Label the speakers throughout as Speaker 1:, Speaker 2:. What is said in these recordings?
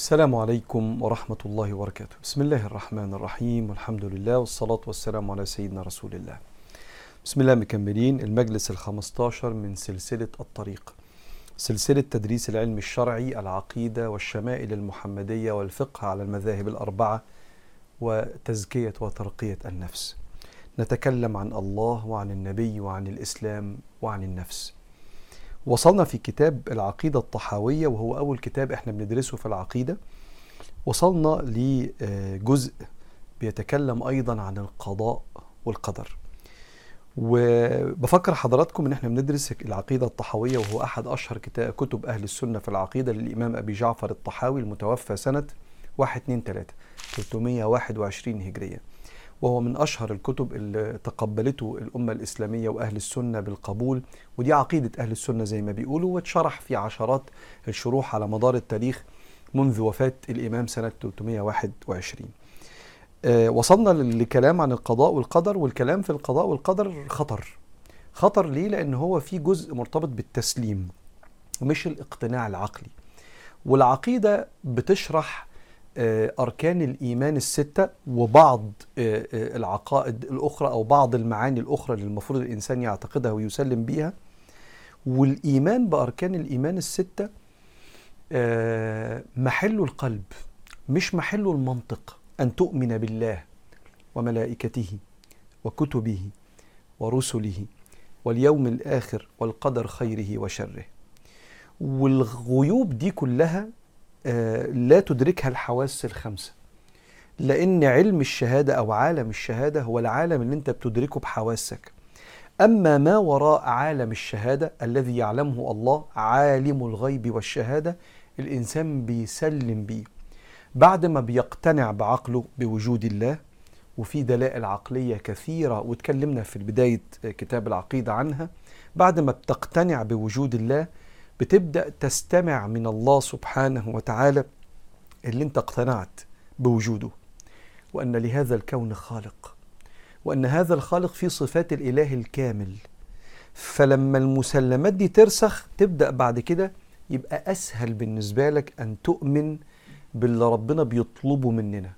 Speaker 1: السلام عليكم ورحمة الله وبركاته. بسم الله الرحمن الرحيم. والحمد لله والصلاة والسلام على سيدنا رسول الله. بسم الله مكملين. المجلس الخمستاشر من سلسلة الطريق. سلسلة تدريس العلم الشرعي العقيدة والشمائل المحمدية والفقه على المذاهب الأربعة وتزكية وترقية النفس. نتكلم عن الله وعن النبي وعن الإسلام وعن النفس. وصلنا في كتاب العقيدة الطحاوية وهو أول كتاب إحنا بندرسه في العقيدة. وصلنا لجزء بيتكلم أيضا عن القضاء والقدر. وبفكر حضراتكم إن إحنا بندرس العقيدة الطحاوية وهو أحد أشهر كتب أهل السنة في العقيدة للإمام أبي جعفر الطحاوي المتوفى سنة 1 2 3 321 هجرية. وهو من أشهر الكتب اللي تقبلته الأمة الإسلامية وأهل السنة بالقبول ودي عقيدة أهل السنة زي ما بيقولوا واتشرح في عشرات الشروح على مدار التاريخ منذ وفاة الإمام سنة 321 آه وصلنا للكلام عن القضاء والقدر والكلام في القضاء والقدر خطر. خطر ليه؟ لأن هو في جزء مرتبط بالتسليم مش الاقتناع العقلي. والعقيدة بتشرح أركان الإيمان الستة وبعض العقائد الأخرى أو بعض المعاني الأخرى اللي المفروض الإنسان يعتقدها ويسلم بيها. والإيمان بأركان الإيمان الستة محل القلب مش محل المنطق أن تؤمن بالله وملائكته وكتبه ورسله واليوم الآخر والقدر خيره وشره. والغيوب دي كلها لا تدركها الحواس الخمسة. لأن علم الشهادة أو عالم الشهادة هو العالم اللي أنت بتدركه بحواسك. أما ما وراء عالم الشهادة الذي يعلمه الله عالم الغيب والشهادة الإنسان بيسلم بيه. بعد ما بيقتنع بعقله بوجود الله وفي دلائل عقلية كثيرة واتكلمنا في بداية كتاب العقيدة عنها بعد ما بتقتنع بوجود الله بتبدأ تستمع من الله سبحانه وتعالى اللي انت اقتنعت بوجوده وأن لهذا الكون خالق وأن هذا الخالق فيه صفات الإله الكامل. فلما المسلمات دي ترسخ تبدأ بعد كده يبقى أسهل بالنسبة لك أن تؤمن باللي ربنا بيطلبه مننا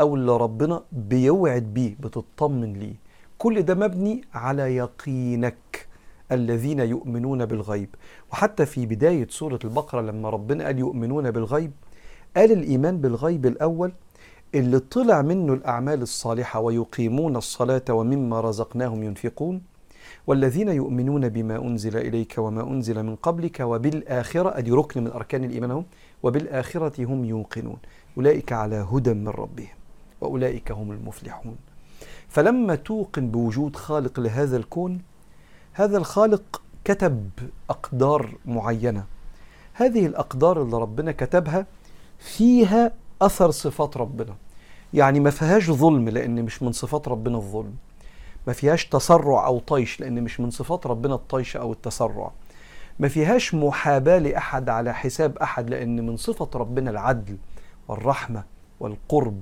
Speaker 1: أو اللي ربنا بيوعد بيه بتطمن ليه. كل ده مبني على يقينك. الذين يؤمنون بالغيب. وحتى في بداية سورة البقرة لما ربنا قال يؤمنون بالغيب قال الإيمان بالغيب الأول اللي طلع منه الأعمال الصالحة ويقيمون الصلاة ومما رزقناهم ينفقون والذين يؤمنون بما أنزل إليك وما أنزل من قبلك وبالآخرة أدي ركن من أركان الإيمان هم وبالآخرة هم يوقنون. أولئك على هدى من ربهم وأولئك هم المفلحون. فلما توقن بوجود خالق لهذا الكون هذا الخالق كتب أقدار معينة. هذه الأقدار اللي ربنا كتبها فيها أثر صفات ربنا. يعني ما فيهاش ظلم لأن مش من صفات ربنا الظلم. ما فيهاش تسرع أو طيش لأن مش من صفات ربنا الطيش أو التسرع. ما فيهاش محاباة لأحد على حساب أحد لأن من صفة ربنا العدل والرحمة والقرب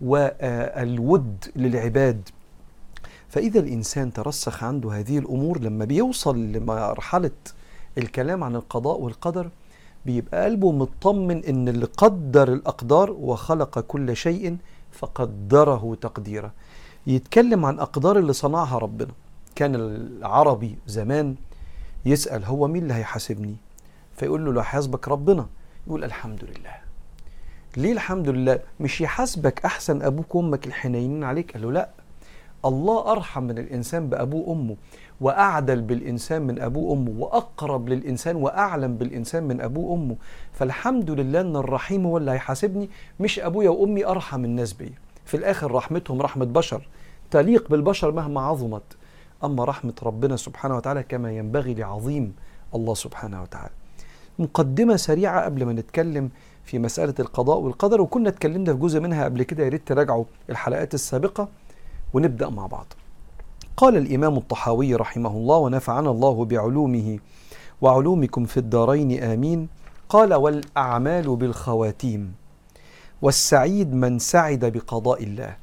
Speaker 1: والود للعباد. فإذا الإنسان ترسخ عنده هذه الأمور لما بيوصل لمرحلة الكلام عن القضاء والقدر بيبقى قلبه مطمن إن اللي قدر الأقدار وخلق كل شيء فقدره تقديرا. يتكلم عن أقدار اللي صنعها ربنا. كان العربي زمان يسأل هو مين اللي هيحاسبني؟ فيقول له لو حاسبك ربنا. يقول الحمد لله. ليه الحمد لله؟ مش يحاسبك أحسن أبوك وأمك الحنينين عليك؟ قال له لأ الله أرحم من الإنسان بأبوه وأمه وأعدل بالإنسان من أبوه وأمه وأقرب للإنسان وأعلم بالإنسان من أبوه وأمه. فالحمد لله أن الرحيم هو اللي هيحاسبني مش أبويا وأمي أرحم الناس بيا. في الآخر رحمتهم رحمة بشر تليق بالبشر مهما عظمت. أما رحمة ربنا سبحانه وتعالى كما ينبغي لعظيم الله سبحانه وتعالى. مقدمة سريعة قبل ما نتكلم في مسألة القضاء والقدر وكنا اتكلمنا في جزء منها قبل كده يا ريت تراجعوا الحلقات السابقة. ونبدأ مع بعض. قال الإمام الطحاوي رحمه الله ونفعنا الله بعلومه وعلومكم في الدارين آمين. قال والأعمال بالخواتيم والسعيد من سعد بقضاء الله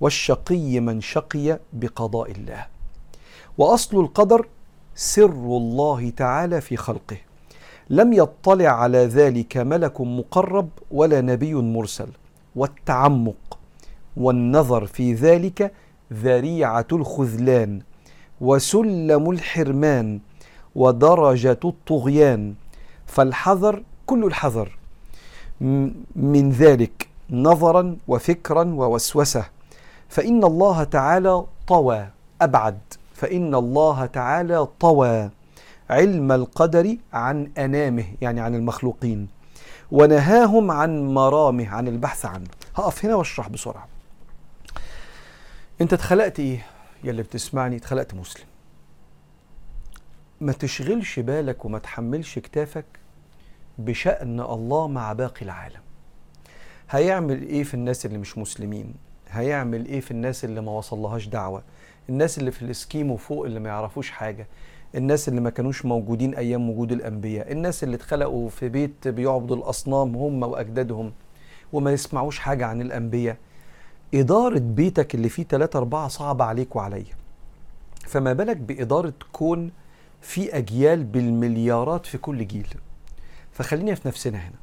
Speaker 1: والشقي من شقي بقضاء الله. وأصل القدر سر الله تعالى في خلقه. لم يطلع على ذلك ملك مقرب ولا نبي مرسل. والتعمق والنظر في ذلك ذريعة الخذلان وسلم الحرمان ودرجة الطغيان فالحذر كل الحذر. من ذلك نظرا وفكرا ووسوسة. فإن الله تعالى طوى أبعد. فإن الله تعالى طوى علم القدر عن أنامه يعني عن المخلوقين. ونهاهم عن مرامه عن البحث عنه. هقف هنا واشرح بسرعة. انت اتخلقت إيه؟ يا اللي بتسمعني اتخلقت مسلم. ما تشغلش بالك وما تحملش كتافك بشأن الله مع باقي العالم. هيعمل إيه في الناس اللي مش مسلمين؟ هيعمل إيه في الناس اللي ما وصلهاش دعوة؟ الناس اللي في الاسكيمو فوق اللي ما يعرفوش حاجة؟ الناس اللي ما كانوش موجودين أيام وجود الأنبياء؟ الناس اللي اتخلقوا في بيت بيعبدوا الأصنام هم وأجدادهم وما يسمعوش حاجة عن الأنبياء؟ إدارة بيتك اللي فيه ثلاثة أربعة صعبة عليك وعليا. فما بالك بإدارة كون في أجيال بالمليارات في كل جيل. فخلينا في نفسنا هنا.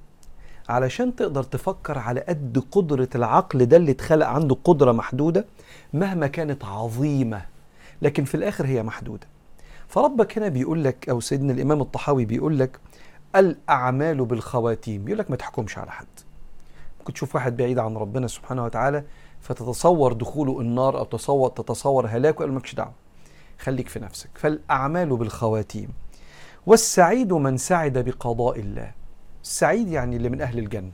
Speaker 1: علشان تقدر تفكر على قد قدرة العقل ده اللي اتخلق عنده قدرة محدودة مهما كانت عظيمة لكن في الآخر هي محدودة. فربك هنا بيقول لك أو سيدنا الإمام الطحاوي بيقول لك الأعمال بالخواتيم. بيقول لك ما تحكمش على حد. ممكن تشوف واحد بعيد عن ربنا سبحانه وتعالى فتتصور دخوله النار أو تصور تتصور هلاكه قال مالكش دعوة خليك في نفسك. فالأعمال بالخواتيم. والسعيد من سعد بقضاء الله. السعيد يعني اللي من أهل الجنة.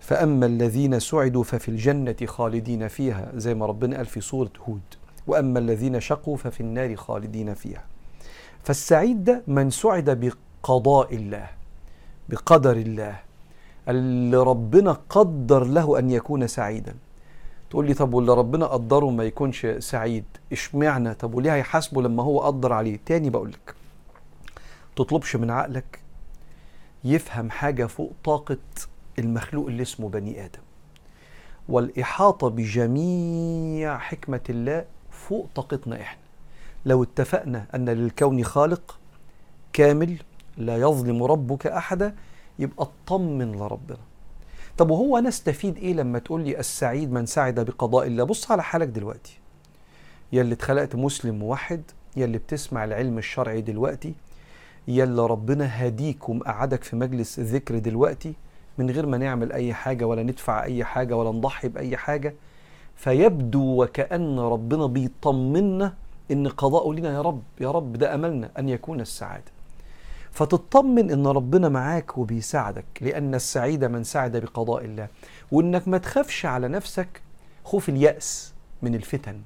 Speaker 1: فأما الذين سعدوا ففي الجنة خالدين فيها زي ما ربنا قال في سورة هود. وأما الذين شقوا ففي النار خالدين فيها. فالسعيد ده من سعد بقضاء الله بقدر الله. اللي ربنا قدر له أن يكون سعيدا. تقول لي طب واللي ربنا قدره ما يكونش سعيد اشمعنى؟ طب وليه هيحاسبه لما هو قدر عليه؟ تاني بقول لك تطلبش من عقلك يفهم حاجة فوق طاقة المخلوق اللي اسمه بني آدم. والإحاطة بجميع حكمة الله فوق طاقتنا إحنا. لو اتفقنا أن للكون خالق كامل لا يظلم ربك أحدا يبقى اطمن لربنا. طب وهو أنا استفيد إيه لما تقول لي السعيد من سعد بقضاء الله؟ بص على حالك دلوقتي. يا اللي اتخلقت مسلم موحد يا اللي بتسمع العلم الشرعي دلوقتي يا اللي ربنا هديك ومقعدك في مجلس ذكر دلوقتي من غير ما نعمل أي حاجة ولا ندفع أي حاجة ولا نضحي بأي حاجة فيبدو وكأن ربنا بيطمنا إن قضاءه لنا يا رب يا رب ده أملنا أن يكون السعادة. فتطمن إن ربنا معاك وبيساعدك لأن السعيد من سعد بقضاء الله وإنك ما تخافش على نفسك خوف اليأس من الفتن.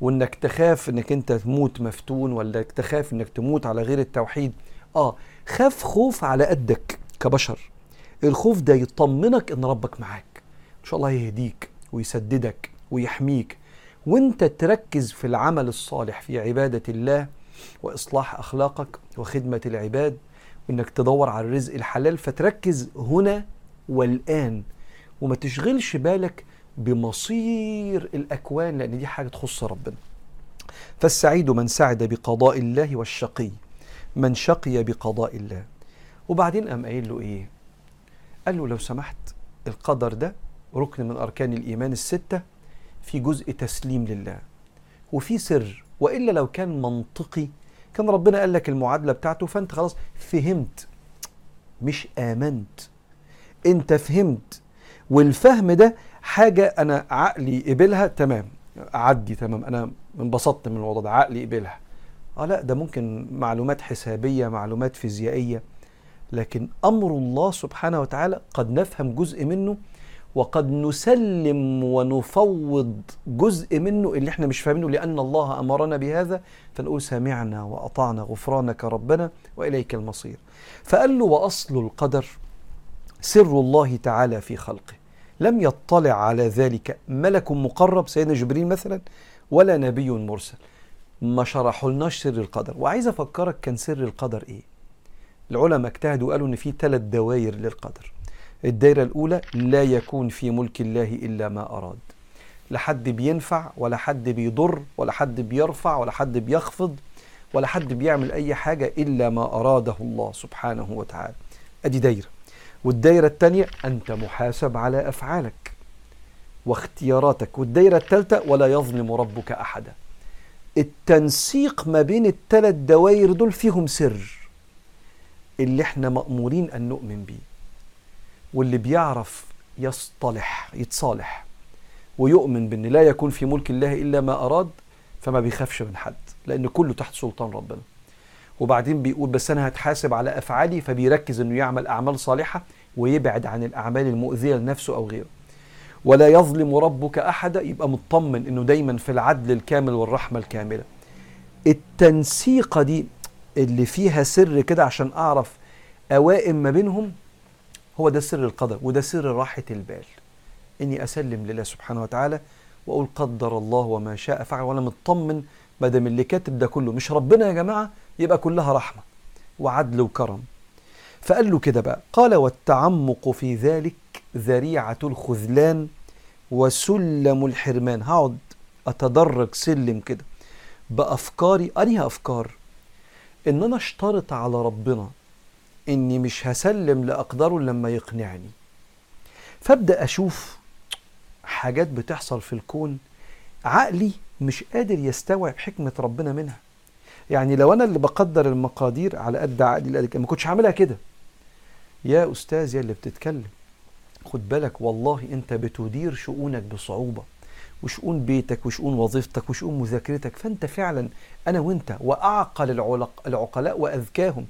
Speaker 1: وإنك تخاف إنك أنت تموت مفتون ولا تخاف إنك تموت على غير التوحيد. آه خاف خوف على قدك كبشر. الخوف ده يطمنك إن ربك معاك. إن شاء الله يهديك ويسددك ويحميك. وإنت تركز في العمل الصالح في عبادة الله وإصلاح أخلاقك وخدمة العباد وإنك تدور على الرزق الحلال فتركز هنا والآن. وما تشغلش بالك بمصير الأكوان لأن دي حاجة تخص ربنا. فالسعيد من سعد بقضاء الله والشقي من شقي بقضاء الله. وبعدين قام قايل له إيه؟ قال له لو سمحت القدر ده ركن من أركان الإيمان الستة في جزء تسليم لله. وفي سر وإلا لو كان منطقي كان ربنا قال لك المعادلة بتاعته فأنت خلاص فهمت. مش آمنت. أنت فهمت. والفهم ده حاجة أنا عقلي قبلها تمام. اعدي تمام. أنا انبسطت من الموضوع ده عقلي قبلها آه لا ده ممكن معلومات حسابية معلومات فيزيائية. لكن أمر الله سبحانه وتعالى قد نفهم جزء منه وقد نسلم ونفوض جزء منه اللي إحنا مش فاهمينه لأن الله أمرنا بهذا. فنقول سمعنا وأطعنا غفرانك ربنا وإليك المصير. فقال له وأصل القدر سر الله تعالى في خلقه. لم يطلع على ذلك ملك مقرب سيدنا جبريل مثلا ولا نبي مرسل. ما شرحولناش سر القدر. وعايز أفكرك كان سر القدر إيه؟ العلماء اجتهدوا وقالوا إن في ثلاث دوائر للقدر. الدايرة الأولى لا يكون في ملك الله إلا ما أراد. لا حد بينفع ولا حد بيضر ولا حد بيرفع ولا حد بيخفض ولا حد بيعمل أي حاجة إلا ما أراده الله سبحانه وتعالى. أدي دايرة. والدايرة الثانية أنت محاسب على أفعالك واختياراتك. والدايرة الثالثة ولا يظلم ربك أحدا. التنسيق ما بين الثلاث دوائر دول فيهم سر. اللي إحنا مأمورين أن نؤمن بيه. واللي بيعرف يصطلح يتصالح ويؤمن بأن لا يكون في ملك الله إلا ما أراد فما بيخافش من حد لأن كله تحت سلطان ربنا. وبعدين بيقول بس أنا هتحاسب على أفعالي فبيركز أنه يعمل أعمال صالحة ويبعد عن الأعمال المؤذية لنفسه أو غيره. ولا يظلم ربك أحدا يبقى مطمن أنه دايما في العدل الكامل والرحمة الكاملة. التنسيقة دي اللي فيها سر كده عشان أعرف أوائم ما بينهم هو ده سر القدر وده سر راحة البال. إني أسلم لله سبحانه وتعالى وأقول قدر الله وما شاء فعل وأنا مطمن ما دام اللي كاتب ده كله مش ربنا يا جماعة يبقى كلها رحمة وعدل وكرم. فقال له كده بقى قال والتعمق في ذلك ذريعة الخذلان وسلم الحرمان. هقعد أتدرج سلم كده بأفكاري. أنهي أفكار؟ إن أنا أشترط على ربنا إني مش هسلم لأقداره لما يقنعني. فأبدأ أشوف حاجات بتحصل في الكون عقلي مش قادر يستوعب حكمة ربنا منها. يعني لو أنا اللي بقدر المقادير على قد عقلي ما كنتش هعملها كده. يا أستاذ يا اللي بتتكلم خد بالك والله أنت بتدير شؤونك بصعوبة وشؤون بيتك وشؤون وظيفتك وشؤون مذاكرتك. فأنت فعلا أنا وأنت وأعقل العلق العقلاء وأذكاهم.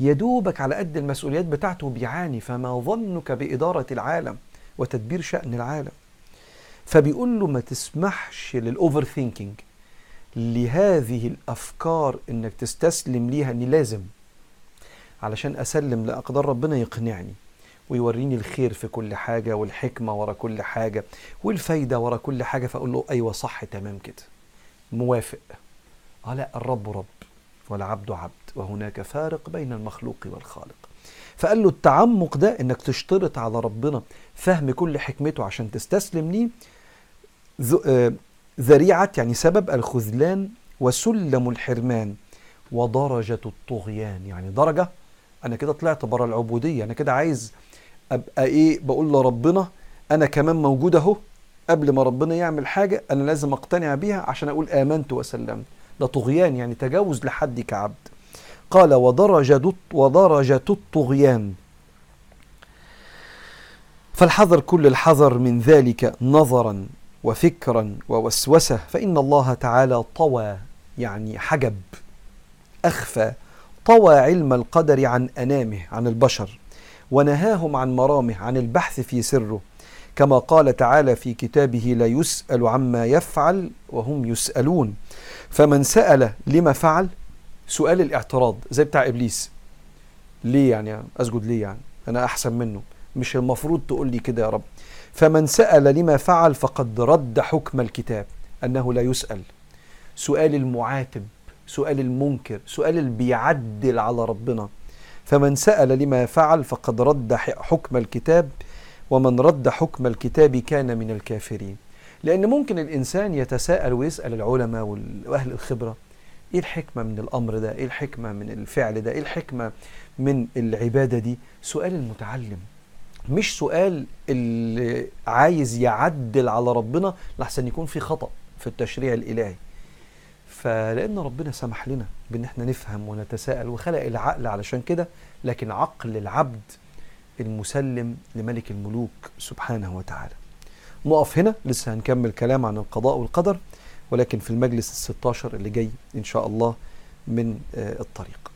Speaker 1: يدوبك على قد المسؤوليات بتاعته بيعاني فما ظنك بإدارة العالم وتدبير شأن العالم. فبيقول له ما تسمحش للأوفر ثينكينج لهذه الأفكار إنك تستسلم ليها إني لازم علشان أسلم لأقدار ربنا يقنعني ويوريني الخير في كل حاجة والحكمة ورا كل حاجة والفايدة ورا كل حاجة فأقول له أيوة صح تمام كده. موافق. آه لا الرب رب. والعبد عبد وهناك فارق بين المخلوق والخالق. فقال له التعمق ده إنك تشترط على ربنا فهم كل حكمته عشان تستسلم ليه ذريعة يعني سبب الخذلان وسلم الحرمان ودرجة الطغيان. يعني درجة؟ أنا كده طلعت بره العبودية أنا كده عايز أبقى إيه؟ بقول لربنا أنا كمان موجود أهو قبل ما ربنا يعمل حاجة أنا لازم أقتنع بيها عشان أقول آمنت وسلمت. ده طغيان يعني تجاوز لحد كعبد. قال ودرجة ودرجة الطغيان. فالحذر كل الحذر من ذلك نظرا وفكرا ووسوسة فإن الله تعالى طوى يعني حجب أخفى طوى علم القدر عن أنامه عن البشر ونهاهم عن مرامه عن البحث في سره. كما قال تعالى في كتابه لا يسأل عما يفعل وهم يسألون. فمن سأل لما فعل؟ سؤال الاعتراض زي بتاع إبليس. ليه يعني؟ أسجد ليه يعني؟ أنا أحسن منه. مش المفروض تقول لي كده يا رب. فمن سأل لما فعل فقد رد حكم الكتاب أنه لا يسأل. سؤال المعاتب سؤال المنكر سؤال اللي بيعدل على ربنا. فمن سأل لما فعل فقد رد حكم الكتاب ومن رد حكم الكتاب كان من الكافرين. لأن ممكن الإنسان يتساءل ويسأل العلماء وأهل الخبرة إيه الحكمة من الأمر ده؟ إيه الحكمة من الفعل ده؟ إيه الحكمة من العبادة دي؟ سؤال المتعلم مش سؤال اللي عايز يعدل على ربنا لحسن يكون في خطأ في التشريع الإلهي. فلأن ربنا سمح لنا بأن إحنا نفهم ونتساءل وخلق العقل علشان كده لكن عقل العبد المسلم لملك الملوك سبحانه وتعالى. نقف هنا لسه هنكمل كلام عن القضاء والقدر ولكن في المجلس الستاشر اللي جاي إن شاء الله من الطريق.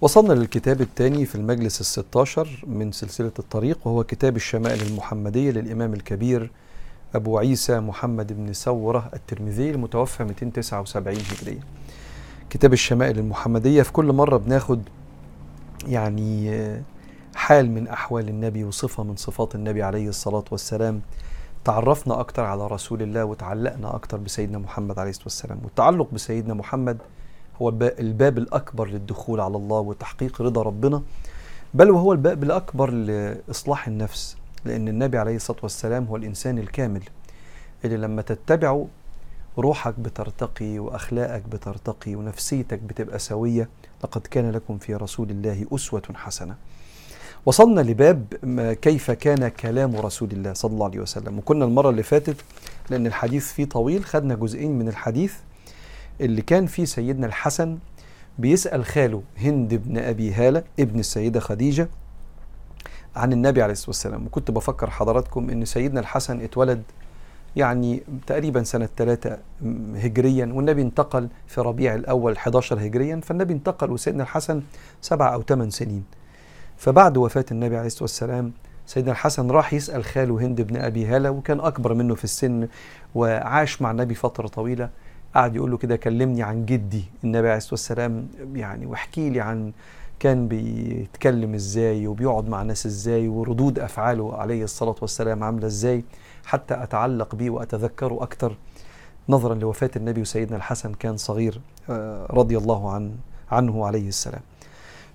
Speaker 1: وصلنا للكتاب الثاني في المجلس الستاشر من سلسلة الطريق وهو كتاب الشمائل المحمدية للإمام الكبير أبو عيسى محمد بن سورة الترمذي المتوفى 279 هجرية. كتاب الشمائل المحمدية في كل مرة بناخد يعني حال من أحوال النبي وصفة من صفات النبي عليه الصلاة والسلام. تعرفنا أكتر على رسول الله وتعلقنا أكتر بسيدنا محمد عليه الصلاة والسلام. والتعلق بسيدنا محمد هو الباب الأكبر للدخول على الله وتحقيق رضا ربنا بل وهو الباب الأكبر لإصلاح النفس لأن النبي عليه الصلاة والسلام هو الإنسان الكامل اللي لما تتبعه روحك بترتقي وأخلاقك بترتقي ونفسيتك بتبقى سوية لقد كان لكم في رسول الله أسوة حسنة. وصلنا لباب كيف كان كلام رسول الله صلى الله عليه وسلم. وكنا المرة اللي فاتت لأن الحديث فيه طويل خدنا جزئين من الحديث اللي كان فيه سيدنا الحسن بيسأل خاله هند بن أبي هالة ابن السيدة خديجة عن النبي عليه الصلاة والسلام. وكنت بفكر حضراتكم إن سيدنا الحسن اتولد يعني تقريبا سنة 3 هجريا والنبي انتقل في ربيع الأول 11 هجريا فالنبي انتقل وسيدنا الحسن سبع أو ثمان سنين. فبعد وفاة النبي عليه الصلاة والسلام سيدنا الحسن راح يسأل خاله هند بن أبي هالة وكان أكبر منه في السن وعاش مع النبي فترة طويلة. قعد يقول له كده كلمني عن جدي. النبي عليه الصلاة والسلام يعني واحكي لي عن كان بيتكلم إزاي وبيقعد مع الناس إزاي وردود أفعاله عليه الصلاة والسلام عاملة إزاي. حتى أتعلق به واتذكره أكثر. نظرا لوفاة النبي وسيدنا الحسن كان صغير رضي الله عن عنه عليه السلام.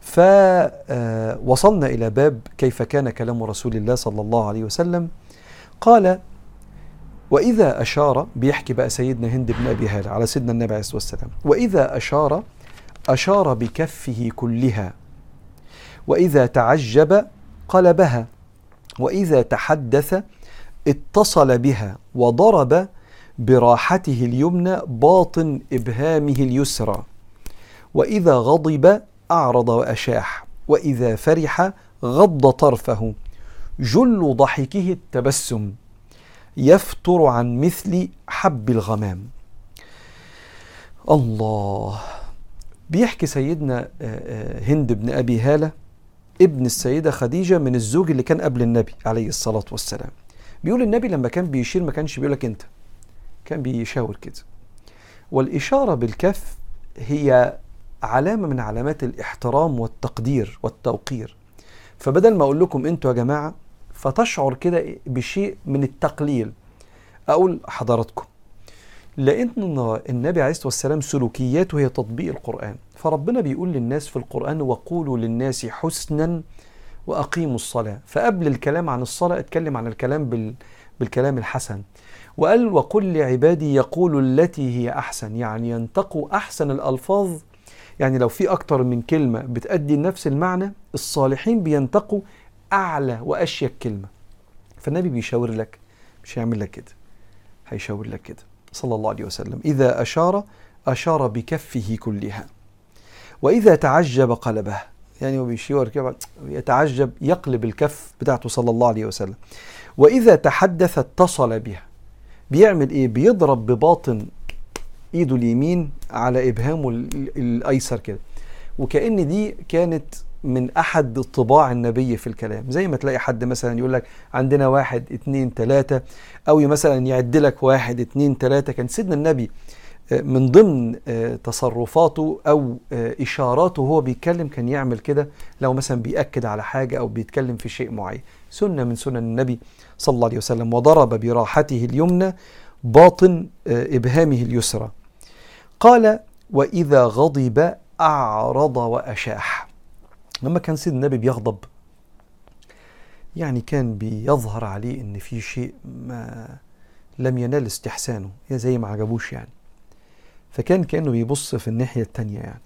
Speaker 1: فوصلنا إلى باب كيف كان كلام رسول الله صلى الله عليه وسلم. قال وإذا أشار بيحكي بقى سيدنا هند بن أبي هالة على سيدنا النبي عليه الصلاة والسلام. وإذا أشار أشار بكفه كلها. وإذا تعجب قلبها وإذا تحدث اتصل بها وضرب براحته اليمنى باطن إبهامه اليسرى. وإذا غضب أعرض وأشاح وإذا فرح غض طرفه. جل ضحكه التبسم يفتر عن مثل حب الغمام. الله. بيحكي سيدنا هند بن أبي هالة ابن السيدة خديجة من الزوج اللي كان قبل النبي عليه الصلاة والسلام. بيقول النبي لما كان بيشير ما كانش بيقول لك انت كان بيشاور كده. والإشارة بالكف هي علامة من علامات الإحترام والتقدير والتوقير. فبدل ما أقول لكم أنتوا يا جماعة فتشعر كده بشيء من التقليل. أقول حضراتكم لأن النبي عليه الصلاة والسلام سلوكياته هي تطبيق القرآن. فربنا بيقول للناس في القرآن وقولوا للناس حسنا وأقيموا الصلاة. فقبل الكلام عن الصلاة اتكلم عن الكلام بال بالكلام الحسن. وقال وقل لعبادي يقولوا التي هي أحسن. يعني ينتقوا أحسن الألفاظ. يعني لو في أكتر من كلمة بتأدي نفس المعنى الصالحين بينتقوا أعلى وأشيك كلمة. فالنبي بيشاور لك مش هيعمل لك كده. هيشاور لك كده. صلى الله عليه وسلم. إذا أشار أشار بكفه كلها. وإذا تعجب قلبه. يعني هو بيشاور كده يتعجب يقلب الكف بتاعته صلى الله عليه وسلم. وإذا تحدث اتصل بها. بيعمل إيه؟ بيضرب بباطن إيده اليمين على إبهامه الأيسر كده. وكأن دي كانت من أحد طباع النبي في الكلام. زي ما تلاقي حد مثلا يقول لك عندنا واحد اتنين تلاتة أو مثلا يعد لك واحد اتنين تلاتة. كان سيدنا النبي من ضمن تصرفاته أو إشاراته وهو بيتكلم كان يعمل كده لو مثلا بيأكد على حاجة أو بيتكلم في شيء معين. سنة من سنن النبي صلى الله عليه وسلم وضرب براحته اليمنى باطن إبهامه اليسرى. قال وإذا غضب أعرض وأشاح. لما كان سيد النبي بيغضب يعني كان بيظهر عليه إن في شيء ما لم ينال استحسانه. زي ما عجبوش يعني. فكان كأنه بيبص في الناحية التانية يعني.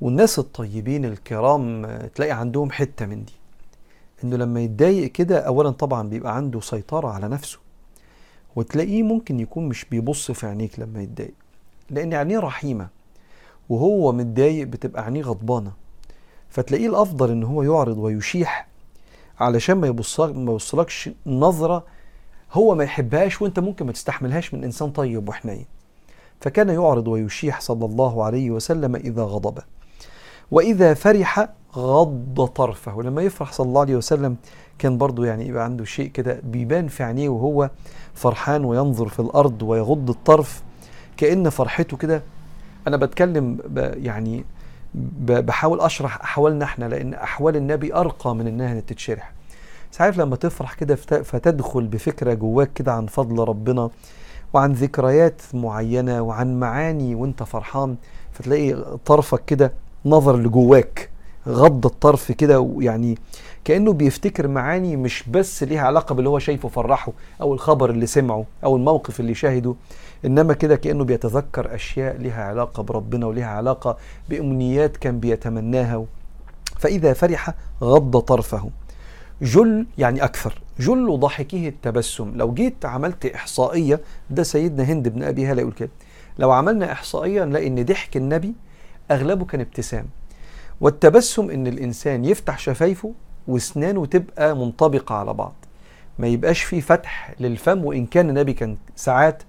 Speaker 1: والناس الطيبين الكرام تلاقي عندهم حتة من دي. إنه لما يتضايق كده اولا طبعا بيبقى عنده سيطرة على نفسه. وتلاقيه ممكن يكون مش بيبص في عينيك لما يتضايق. لأن عينيه رحيمة. وهو متضايق بتبقى عينيه غضبانة. فتلاقيه الأفضل إن هو يعرض ويشيح علشان ما يبص ما يوصلكش نظرة هو ما يحبهاش وأنت ممكن ما تستحملهاش من إنسان طيب وحنين. فكان يعرض ويشيح صلى الله عليه وسلم إذا غضب. وإذا فرح غض طرفه. ولما يفرح صلى الله عليه وسلم كان برضه يعني يبقى عنده شيء كده بيبان في عينيه وهو فرحان وينظر في الأرض ويغض الطرف. كأن فرحته كده أنا بتكلم يعني بحاول أشرح احوالنا إحنا لأن أحوال النبي أرقى من إنها تتشرح. عارف لما تفرح كده فتدخل بفكرة جواك كده عن فضل ربنا وعن ذكريات معينة وعن معاني وانت فرحان فتلاقي طرفك كده نظر لجواك غض الطرف كده ويعني كأنه بيفتكر معاني مش بس ليها علاقة باللي هو شايفه فرحه أو الخبر اللي سمعه أو الموقف اللي شاهده إنما كده كأنه بيتذكر أشياء ليها علاقة بربنا وليها علاقة بأمنيات كان بيتمناها فإذا فرح غض طرفه. جل يعني أكثر جل ضحكه التبسم. لو جيت عملت إحصائية ده سيدنا هند بن أبي هلا يقول كده. لو عملنا إحصائية نلاقي إن ضحك النبي أغلبه كان ابتسام. والتبسم إن الإنسان يفتح شفايفه وأسنانه تبقى منطبقة على بعض. ما يبقاش في فتح للفم وإن كان النبي كان ساعات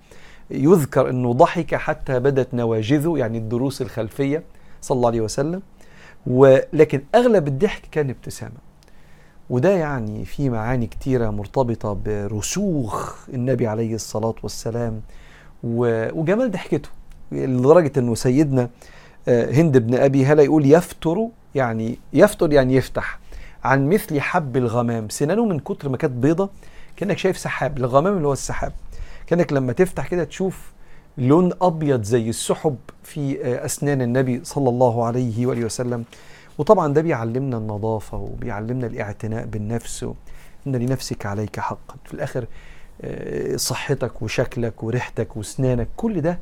Speaker 1: يذكر أنه ضحك حتى بدت نواجذه يعني الضروس الخلفية صلى الله عليه وسلم. ولكن أغلب الضحك كان ابتسامة. وده يعني في معاني كتيرة مرتبطة برسوخ النبي عليه الصلاة والسلام وجمال ضحكته لدرجة أنه سيدنا هند بن أبي هلا يقول يفتر يعني يفتر يعني يفتح عن مثل حب الغمام. سنانه من كتر ما كانت بيضة كأنك شايف سحاب الغمام اللي هو السحاب. كأنك لما تفتح كده تشوف لون أبيض زي السحب في أسنان النبي صلى الله عليه وآله وسلم. وطبعا ده بيعلمنا النظافة وبيعلمنا الاعتناء بالنفس إن لنفسك عليك حقا. في الآخر صحتك وشكلك وريحتك واسنانك كل ده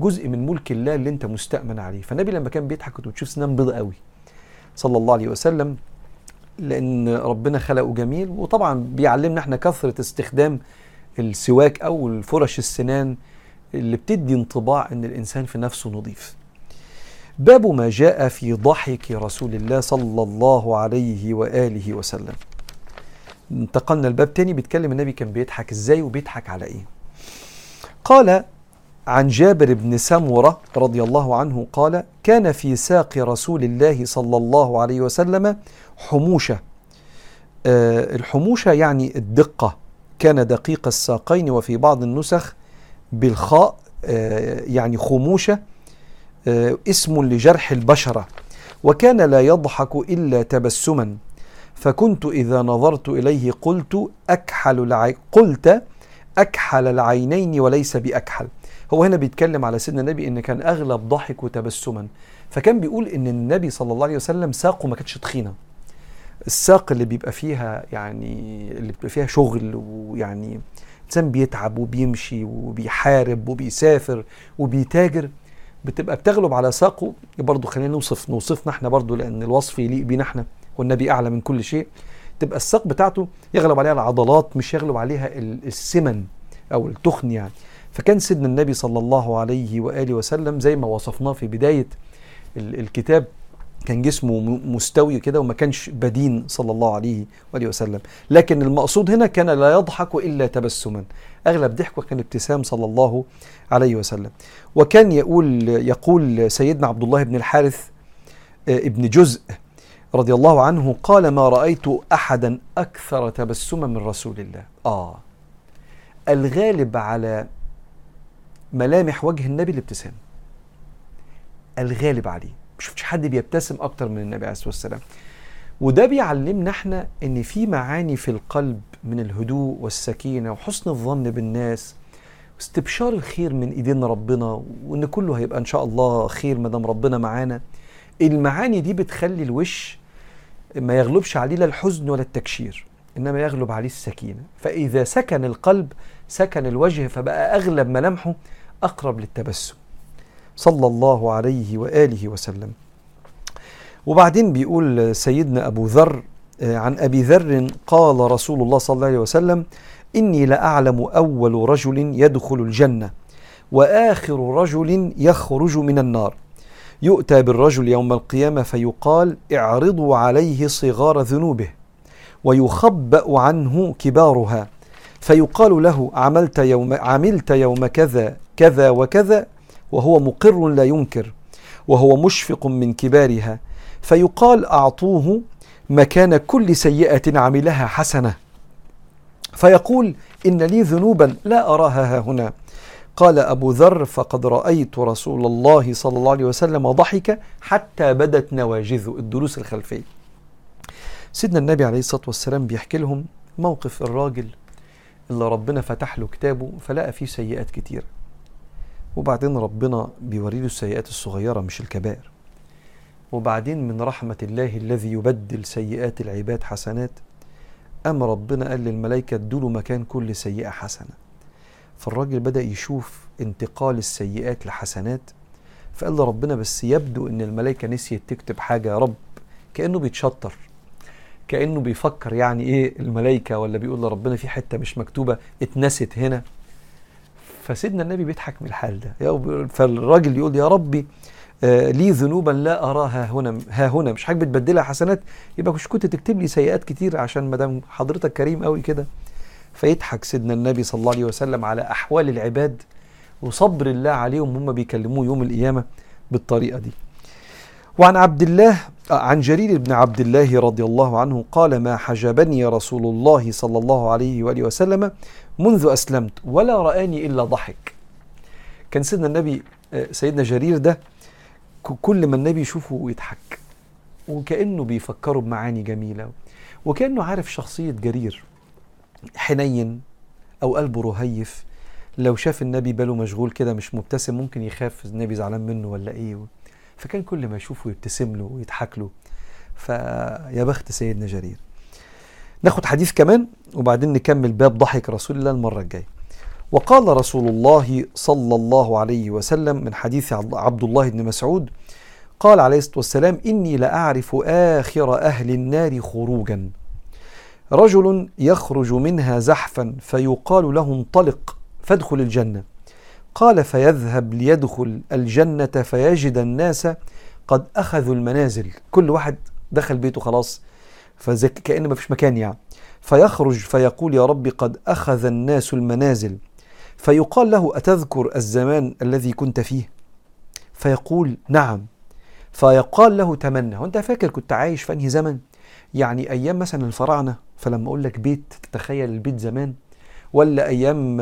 Speaker 1: جزء من ملك الله اللي أنت مستأمن عليه. فالنبي لما كان بيضحك كنت بتشوف سنان بيضة قوي. صلى الله عليه وسلم لأن ربنا خلقه جميل. وطبعا بيعلمنا إحنا كثرة استخدام السواك أو الفرش السنان اللي بتدي انطباع إن الإنسان في نفسه نظيف. باب ما جاء في ضحك رسول الله صلى الله عليه وآله وسلم. انتقلنا الباب تاني بيتكلم النبي كان بيضحك إزاي وبيضحك على إيه. قال عن جابر بن سمرة رضي الله عنه قال كان في ساق رسول الله صلى الله عليه وسلم حموشة. آه الحموشة يعني الدقة. كان دقيق الساقين وفي بعض النسخ بالخاء آه يعني خموشة. اسم لجرح البشرة وكان لا يضحك إلا تبسما. فكنت إذا نظرت إليه قلت أكحل العي قلت أكحل العينين وليس بأكحل. هو هنا بيتكلم على سيدنا النبي إن كان أغلب ضحك وتبسما فكان بيقول إن النبي صلى الله عليه وسلم ساقه ما كانتش تخينة. الساق اللي بيبقى فيها يعني اللي بيبقى فيها شغل ويعني انسان بيتعب وبيمشي وبيحارب وبيسافر وبيتاجر بتبقى بتغلب على ساقه برضه خلينا نوصف نوصفنا إحنا برضه لأن الوصف يليق بينا إحنا والنبي أعلى من كل شيء. تبقى الساق بتاعته يغلب عليها العضلات مش يغلب عليها السمن أو التخن يعني. فكان سيدنا النبي صلى الله عليه وآله وسلم زي ما وصفناه في بداية الكتاب كان جسمه مستوي كده وما كانش بدين صلى الله عليه وآله وسلم. لكن المقصود هنا كان لا يضحك إلا تبسما. أغلب ضحكه كان ابتسام صلى الله عليه وسلم. وكان يقول يقول سيدنا عبد الله بن الحارث ابن جزء رضي الله عنه قال ما رأيت أحدا أكثر تبسما من رسول الله. آه. الغالب على ملامح وجه النبي الابتسام. الغالب عليه. شفتش حد بيبتسم أكتر من النبي عليه الصلاة والسلام. وده بيعلمنا إحنا إن في معاني في القلب من الهدوء والسكينة وحسن الظن بالناس واستبشار الخير من إيدين ربنا وإن كله هيبقى إن شاء الله خير ما دام ربنا معانا. المعاني دي بتخلي الوش ما يغلبش عليه لا الحزن ولا التكشير إنما يغلب عليه السكينة. فإذا سكن القلب سكن الوجه فبقى أغلب ملامحه أقرب للتبسم. صلى الله عليه وآله وسلم. وبعدين بيقول سيدنا أبو ذر عن أبي ذر قال رسول الله صلى الله عليه وسلم إني لأعلم أول رجل يدخل الجنة وآخر رجل يخرج من النار. يؤتى بالرجل يوم القيامة فيقال اعرضوا عليه صغار ذنوبه. ويخبأ عنه كبارها فيقال له عملت يوم عملت يوم كذا كذا وكذا وهو مقر لا ينكر وهو مشفق من كبارها فيقال أعطوه مكان كل سيئة عملها حسنة. فيقول إن لي ذنوبا لا أراها ها هنا. قال أبو ذر فقد رأيت رسول الله صلى الله عليه وسلم ضحك حتى بدت نواجذه الدروس الخلفية. سيدنا النبي عليه الصلاة والسلام بيحكي لهم موقف الراجل اللي ربنا فتح له كتابه فلقى فيه سيئات كتيره وبعدين ربنا بيوري له السيئات الصغيرة مش الكبائر. وبعدين من رحمة الله الذي يبدل سيئات العباد حسنات أم ربنا قال للملائكة ادوا مكان كل سيئة حسنة. فالراجل بدأ يشوف انتقال السيئات لحسنات فقال له ربنا بس يبدو إن الملائكة نسيت تكتب حاجة يا رب كأنه بيتشطر كأنه بيفكر يعني إيه الملائكة ولا بيقول لربنا في حتة مش مكتوبة اتنست هنا. فسيدنا النبي بيضحك من الحال ده. فالراجل يقول يا ربي آه لي ذنوبا لا أراها هنا ها هنا. مش حاجة بتبدلها حسنات؟ يبقى مش كنت تكتب لي سيئات كتير عشان ما دام حضرتك كريم قوي كده. فيضحك سيدنا النبي صلى الله عليه وسلم على أحوال العباد وصبر الله عليهم هم بيكلموه يوم القيامة بالطريقة دي. وعن عبد الله عن جرير بن عبد الله رضي الله عنه قال ما حجبني رسول الله صلى الله عليه وآله وسلم منذ أسلمت ولا رآني إلا ضحك. كان سيدنا النبي سيدنا جرير ده كل ما النبي يشوفه يضحك وكأنه بيفكره بمعاني جميلة. وكأنه عارف شخصية جرير. حنين أو قلبه رهيف. لو شاف النبي باله مشغول كده مش مبتسم ممكن يخاف النبي زعلان منه ولا إيه. فكان كل ما يشوفه يبتسم له ويضحك له. فيا بخت سيدنا جرير. ناخد حديث كمان وبعدين نكمل باب ضحك رسول الله المرة الجاية. وقال رسول الله صلى الله عليه وسلم من حديث عبد الله بن مسعود قال عليه الصلاة والسلام إني لأعرف آخر أهل النار خروجا. رجل يخرج منها زحفا فيقال له انطلق فادخل الجنة. قال فيذهب ليدخل الجنة فيجد الناس قد أخذوا المنازل. كل واحد دخل بيته خلاص فكأن ما فيش مكان يعني. فيخرج فيقول يا رب قد أخذ الناس المنازل. فيقال له أتذكر الزمان الذي كنت فيه؟ فيقول نعم. فيقال له تمنى. وانت فاكر كنت عايش في أنهي زمن؟ يعني أيام مثلا الفراعنة فلما أقول لك بيت تتخيل البيت زمان ولا أيام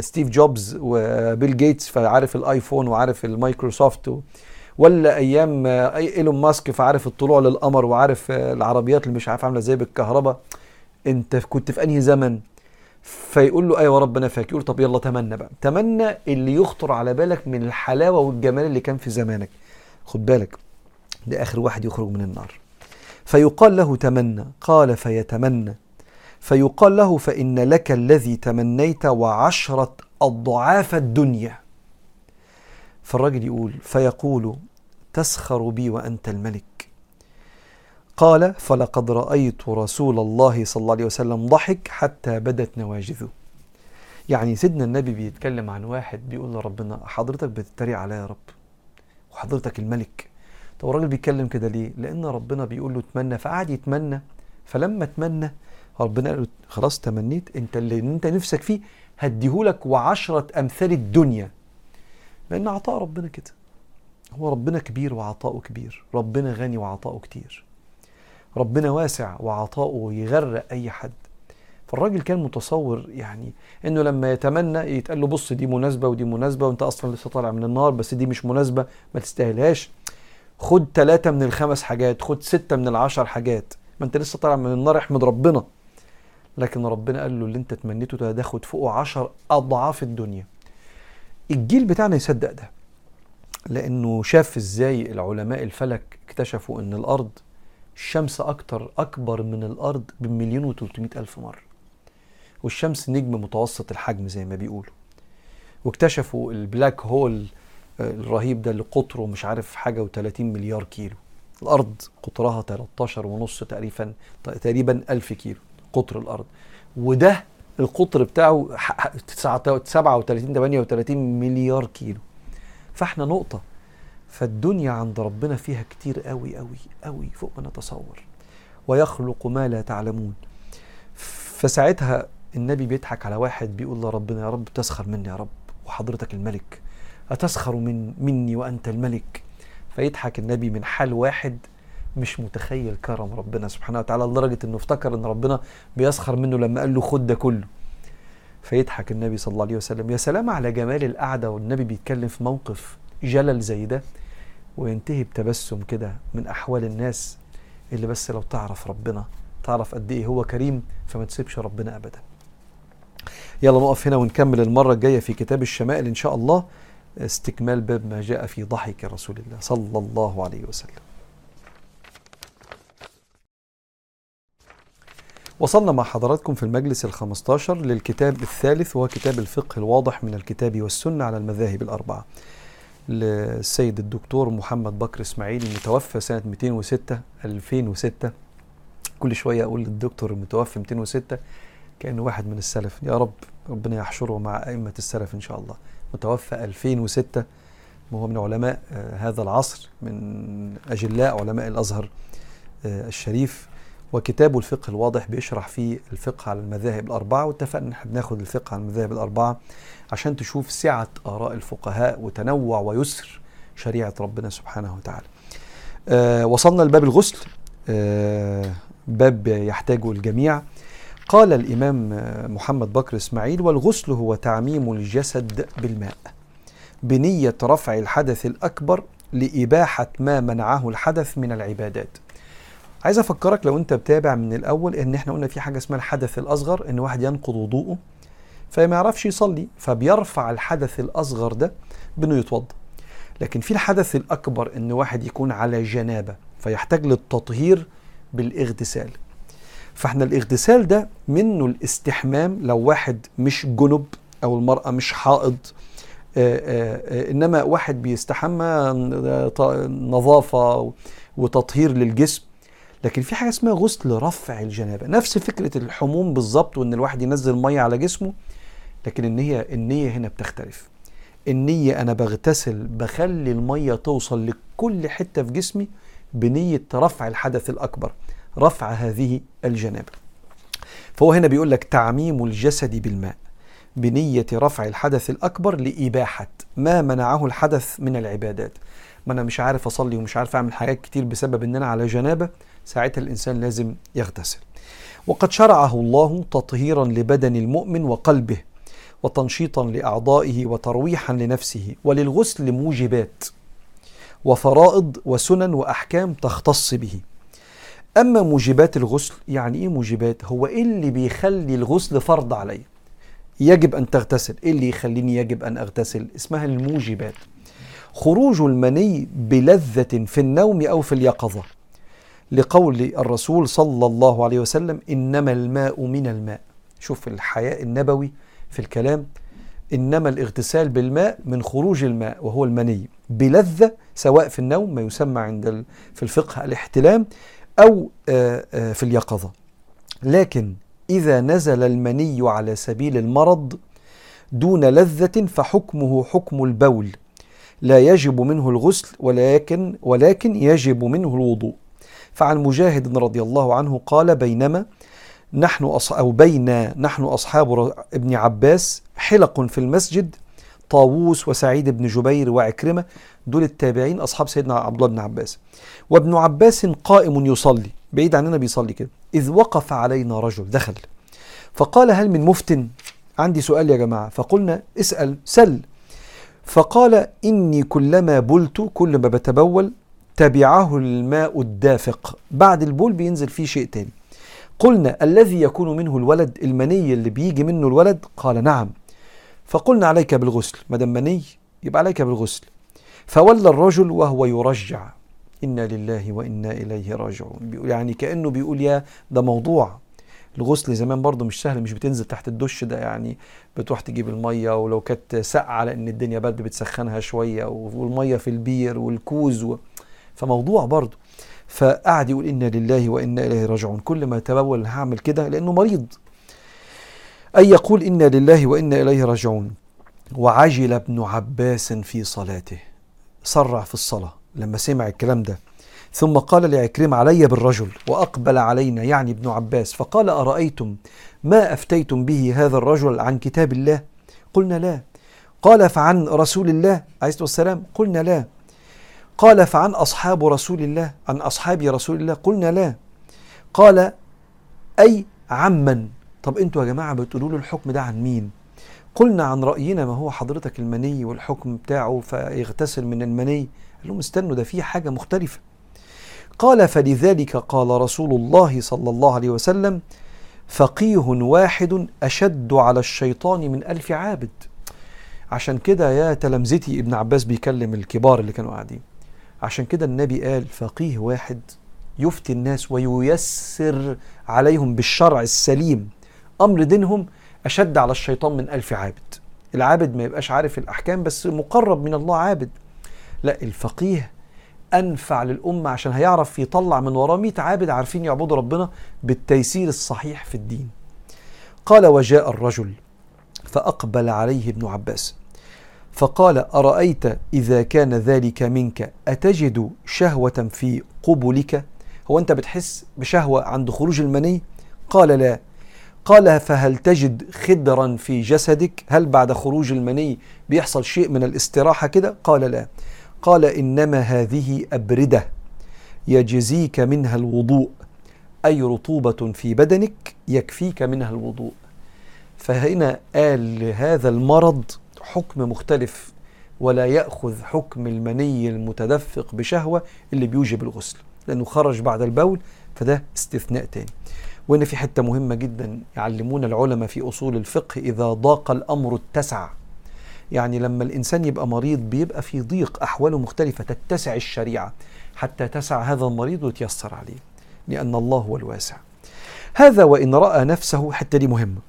Speaker 1: ستيف جوبز وبيل جيتس فعارف الآيفون وعارف المايكروسوفت ولا أيام إيلون ماسك فعارف الطلوع للقمر وعارف العربيات اللي مش عارف عاملة إزاي بالكهرباء أنت كنت في أنهي زمن؟ فيقول له أيوه ربنا فاكر يقول طب يلا تمنى بقى تمنى اللي يخطر على بالك من الحلاوة والجمال اللي كان في زمانك. خد بالك ده آخر واحد يخرج من النار. فيقال له تمنى قال فيتمنى. فيقال له فإن لك الذي تمنيت وعشرة أضعاف الدنيا. فالرجل يقول فيقول تسخر بي وأنت الملك. قال فلقد رأيت رسول الله صلى الله عليه وسلم ضحك حتى بدت نواجذه. يعني سيدنا النبي بيتكلم عن واحد بيقول لربنا حضرتك بتتريق عليا يا رب. وحضرتك الملك. طب الراجل بيتكلم كده ليه؟ لأن ربنا بيقول له اتمنى فقعد يتمنى. فلما اتمنى ربنا قال له خلاص تمنيت انت اللي انت نفسك فيه هديهولك وعشرة أمثال الدنيا. لأن عطاء ربنا كده. هو ربنا كبير وعطاؤه كبير. ربنا غني وعطاؤه كتير. ربنا واسع وعطاؤه يغرق أي حد. فالراجل كان متصور يعني إنه لما يتمنى يتقال له بص دي مناسبة ودي مناسبة وأنت أصلا لسه طالع من النار بس دي مش مناسبة ما تستاهلهاش. خد ثلاثة من الخمس حاجات خد ستة من العشر حاجات. ما أنت لسه طالع من النار احمد ربنا. لكن ربنا قال له اللي أنت تمنيته ده فوقه عشر أضعاف الدنيا. الجيل بتاعنا يصدق ده لأنه شاف إزاي العلماء الفلك اكتشفوا إن الأرض الشمس أكتر أكبر من الأرض بمليون وتلتمائة ألف مرة. والشمس نجم متوسط الحجم زي ما بيقولوا. واكتشفوا البلاك هول الرهيب ده اللي قطره مش عارف حاجة و30 مليار كيلو. الأرض قطرها 13 ونص تقريبا تقريبا 1000 كيلو قطر الأرض. وده القطر بتاعه 37 38 مليار كيلو. فاحنا نقطة. فالدنيا عند ربنا فيها كتير قوي قوي قوي فوق ما نتصور. ويخلق ما لا تعلمون. فساعتها النبي بيضحك على واحد بيقول لربنا يا رب تسخر مني يا رب وحضرتك الملك. أتسخر من مني وأنت الملك؟ فيضحك النبي من حال واحد مش متخيل كرم ربنا سبحانه وتعالى لدرجة إنه افتكر إن ربنا بيسخر منه لما قال له خد ده كله. فيضحك النبي صلى الله عليه وسلم يا سلام على جمال القعدة. والنبي بيتكلم في موقف جلل زي ده وينتهي بتبسم كده من أحوال الناس اللي بس لو تعرف ربنا تعرف قد إيه هو كريم فما تسيبش ربنا ابدا. يلا نقف هنا ونكمل المرة الجاية في كتاب الشمائل إن شاء الله استكمال باب ما جاء في ضحك رسول الله صلى الله عليه وسلم. وصلنا مع حضراتكم في المجلس الخمستاشر للكتاب الثالث وهو كتاب الفقه الواضح من الكتاب والسنة على المذاهب الأربعة. للسيد الدكتور محمد بكر إسماعيل المتوفى سنة 206 2006 كل شوية أقول للدكتور المتوفى 206 كأنه واحد من السلف. يا رب ربنا يحشره مع أئمة السلف إن شاء الله. متوفى 2006 وهو من علماء هذا العصر من أجلاء علماء الأزهر الشريف. وكتابه الفقه الواضح بيشرح فيه الفقه على المذاهب الأربعة واتفقنا إن إحنا بناخد الفقه على المذاهب الأربعة عشان تشوف سعة آراء الفقهاء وتنوع ويسر شريعة ربنا سبحانه وتعالى. آه وصلنا لباب الغسل آه باب يحتاجه الجميع. قال الإمام محمد بكر إسماعيل والغسل هو تعميم الجسد بالماء بنية رفع الحدث الأكبر لإباحة ما منعه الحدث من العبادات. عايز افكرك لو انت بتابع من الأول ان إحنا قلنا في حاجة اسمها الحدث الاصغر ان واحد ينقض وضوءه فما يعرفش يصلي فبيرفع الحدث الاصغر ده بانه يتوضا لكن في الحدث الاكبر ان واحد يكون على جنابة فيحتاج للتطهير بالاغتسال. فاحنا الاغتسال ده منه الاستحمام لو واحد مش جنب أو المرأة مش حائض. آآ آآ انما واحد بيستحمى نظافة وتطهير للجسم. لكن في حاجة اسمها غسل رفع الجنابة. نفس فكرة الحموم بالظبط وإن الواحد ينزل مية على جسمه لكن النية النية هنا بتختلف. النية أنا بغتسل بخلي المية توصل لكل حتة في جسمي بنية رفع الحدث الأكبر رفع هذه الجنابة. فهو هنا بيقول لك تعميم الجسد بالماء. بنية رفع الحدث الأكبر لإباحة. ما منعه الحدث من العبادات؟ ما أنا مش عارف أصلي ومش عارف أعمل حاجات كتير بسبب إن أنا على جنابة. ساعتها الإنسان لازم يغتسل. وقد شرعه الله تطهيرا لبدن المؤمن وقلبه وتنشيطا لأعضائه وترويحا لنفسه وللغسل موجبات وفرائض وسنن وأحكام تختص به. أما موجبات الغسل يعني إيه موجبات؟ هو إيه اللي بيخلي الغسل فرض علي يجب أن تغتسل. إيه اللي يخليني يجب أن أغتسل؟ اسمها الموجبات. خروج المني بلذة في النوم أو في اليقظة. لقول الرسول صلى الله عليه وسلم إنما الماء من الماء. شوف الحياء النبوي في الكلام إنما الاغتسال بالماء من خروج الماء وهو المني. بلذة سواء في النوم ما يسمى عند في الفقه الاحتلام أو في اليقظة. لكن إذا نزل المني على سبيل المرض دون لذة فحكمه حكم البول. لا يجب منه الغسل ولكن ولكن يجب منه الوضوء. فعن مجاهد رضي الله عنه قال بينما نحن. أو بين نحن أصحاب ابن عباس حلق في المسجد طاووس وسعيد بن جبير وعكرمة دول التابعين أصحاب سيدنا عبد الله بن عباس. وابن عباس قائم يصلي. بعيد عننا بيصلي كده. إذ وقف علينا رجل دخل. فقال هل من مفتن عندي سؤال يا جماعة. فقلنا اسأل سل. فقال إني كلما بلت كل ما بتبول تبعه الماء الدافق. بعد البول بينزل فيه شيء تاني. قلنا الذي يكون منه الولد المني اللي بيجي منه الولد؟ قال نعم. فقلنا عليك بالغسل. ما دام مني يبقى عليك بالغسل. فولى الرجل وهو يرجع. إنا لله وإنا إليه راجعون. يعني كأنه بيقول يا ده موضوع. الغسل زمان برضه مش سهل مش بتنزل تحت الدش ده يعني بتروح تجيب المية ولو كانت ساقعة لأن الدنيا برد بتسخنها شوية والمية في البير والكوز و... فموضوع برضه. فقعد يقول إنا لله وإنا إليه راجعون. كل ما يتبول هعمل كده لأنه مريض. أي يقول إنا لله وإنا إليه راجعون. وعجل ابن عباس في صلاته. سرع في الصلاة. لما سمع الكلام ده. ثم قال لعكرمة علي بالرجل وأقبل علينا يعني ابن عباس. فقال أرأيتم ما أفتيتم به هذا الرجل عن كتاب الله؟ قلنا لا. قال فعن رسول الله. عليه الصلاة والسلام قلنا لا. قال فعن أصحاب رسول الله عن أصحاب رسول الله. قلنا لا. قال أي عمن؟ طب أنتوا يا جماعة بتقولوا له الحكم ده عن مين؟ قلنا عن رأينا ما هو حضرتك المني والحكم بتاعه فيغتسل من المني. قال لهم استنوا ده في حاجة مختلفة. قال فلذلك قال رسول الله صلى الله عليه وسلم فقيه واحد أشد على الشيطان من ألف عابد. عشان كده يا تلامذتي ابن عباس بيكلم الكبار اللي كانوا قاعدين. عشان كده النبي قال فقيه واحد يفتي الناس وييسر عليهم بالشرع السليم. أمر دينهم أشد على الشيطان من ألف عابد. العابد ما يبقاش عارف الأحكام بس مقرب من الله عابد. لا الفقيه أنفع للأمة عشان هيعرف يطلع من وراه 100 عابد عارفين يعبدوا ربنا بالتيسير الصحيح في الدين. قال وجاء الرجل فأقبل عليه ابن عباس فقال أرأيت إذا كان ذلك منك أتجد شهوة في قبلك؟ هو أنت بتحس بشهوة عند خروج المني؟ قال لا. قال فهل تجد خدرا في جسدك؟ هل بعد خروج المني بيحصل شيء من الاستراحة كده؟ قال لا. قال إنما هذه أبردة يجزيك منها الوضوء أي رطوبة في بدنك يكفيك منها الوضوء. فهنا قال لهذا المرض حكم مختلف ولا يأخذ حكم المني المتدفق بشهوة اللي بيوجب الغسل لأنه خرج بعد البول فده استثناء تاني. وهنا في حتة مهمة جدا يعلمون العلماء في أصول الفقه إذا ضاق الأمر اتسع يعني لما الإنسان يبقى مريض بيبقى في ضيق أحواله مختلفة تتسع الشريعة حتى تسع هذا المريض وتيسر عليه لأن الله هو الواسع. هذا وإن رأى نفسه حتى دي مهمة.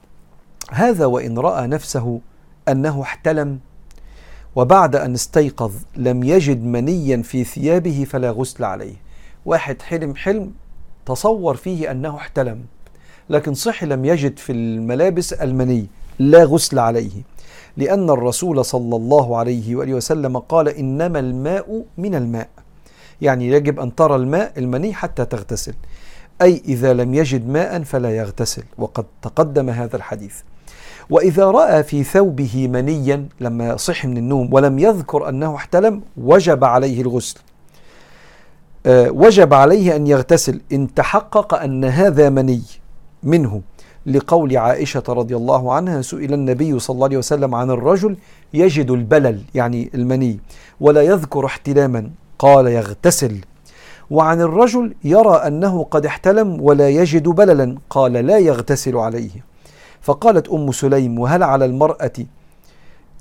Speaker 1: هذا وإن رأى نفسه أنه احتلم وبعد أن استيقظ لم يجد منيا في ثيابه فلا غسل عليه. واحد حلم حلم تصور فيه أنه احتلم لكن صحي لم يجد في الملابس المني لا غسل عليه. لأن الرسول صلى الله عليه وآله وسلم قال إنما الماء من الماء. يعني يجب أن ترى الماء المني حتى تغتسل. أي إذا لم يجد ماء فلا يغتسل. وقد تقدم هذا الحديث. وإذا رأى في ثوبه منيا لما صح من النوم ولم يذكر أنه احتلم وجب عليه الغسل. آه، وجب عليه أن يغتسل. إن تحقق أن هذا مني منه لقول عائشة رضي الله عنها سئل النبي صلى الله عليه وسلم عن الرجل يجد البلل يعني المني ولا يذكر احتلاما. قال يغتسل. وعن الرجل يرى أنه قد احتلم ولا يجد بللا. قال لا يغتسل عليه. فقالت أم سليم وهل على المرأة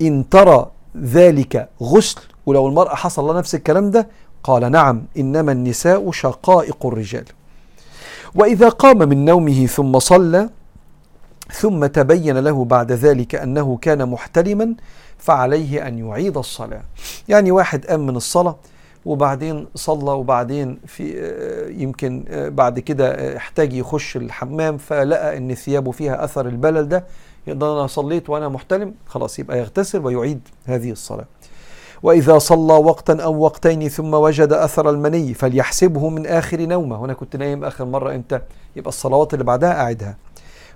Speaker 1: إن ترى ذلك غسل؟ ولو المرأة حصل لها نفس الكلام ده؟ قال نعم إنما النساء شقائق الرجال. وإذا قام من نومه ثم صلى ثم تبين له بعد ذلك أنه كان محتلما فعليه أن يعيد الصلاة. يعني واحد قام من الصلاة وبعدين صلى وبعدين في يمكن بعد كده احتاج يخش الحمام فلقى إن ثيابه فيها أثر البلل ده يقدر أنا صليت وأنا محتلم خلاص يبقى يغتسل ويعيد هذه الصلاة. وإذا صلى وقتا أو وقتين ثم وجد أثر المني فليحسبه من آخر نومة. وأنا كنت نايم آخر مرة إمتى يبقى الصلوات اللي بعدها أعدها.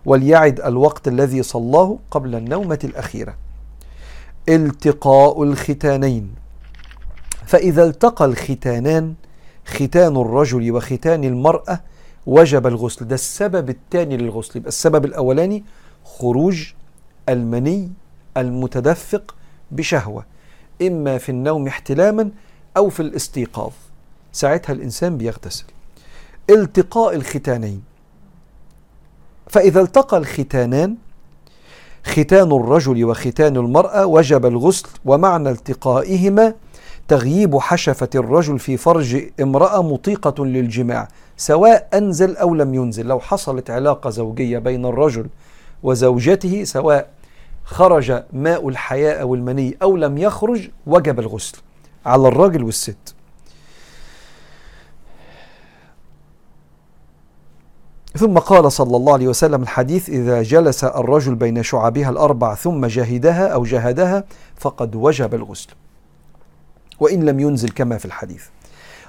Speaker 1: وليعد الوقت الذي صلاه قبل النومة الأخيرة. التقاء الختانين. فإذا التقى الختانان ختان الرجل وختان المرأة وجب الغسل. ده السبب الثاني للغسل. يبقى السبب الأولاني خروج المني المتدفق بشهوة. إما في النوم احتلاما أو في الاستيقاظ. ساعتها الإنسان بيغتسل. التقاء الختانين. فإذا التقى الختانان ختان الرجل وختان المرأة وجب الغسل ومعنى التقائهما تغييب حشفة الرجل في فرج امرأة مطيقة للجماع سواء أنزل أو لم ينزل. لو حصلت علاقة زوجية بين الرجل وزوجته سواء خرج ماء الحياة أو المني أو لم يخرج وجب الغسل. على الراجل والست. ثم قال صلى الله عليه وسلم الحديث إذا جلس الرجل بين شعبها الأربع ثم جهدها أو جهدها فقد وجب الغسل. وإن لم ينزل كما في الحديث.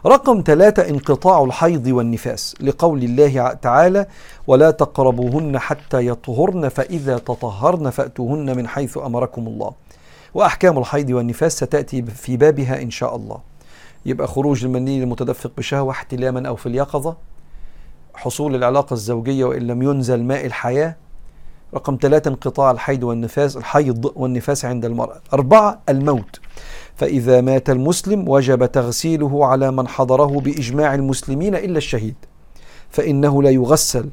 Speaker 1: رقم ثلاثة انقطاع الحيض والنفاس لقول الله تعالى ولا تقربوهن حتى يطهرن فإذا تطهرن فأتوهن من حيث أمركم الله. وأحكام الحيض والنفاس ستأتي في بابها إن شاء الله. يبقى خروج المني المتدفق بشهوة احتلاما أو في اليقظة؟ حصول العلاقة الزوجية وإن لم ينزل ماء الحياة رقم ثلاثة انقطاع الحيض والنفاس الحيض والنفاس عند المرأة. أربعة الموت. فإذا مات المسلم وجب تغسيله على من حضره بإجماع المسلمين إلا الشهيد. فإنه لا يغسل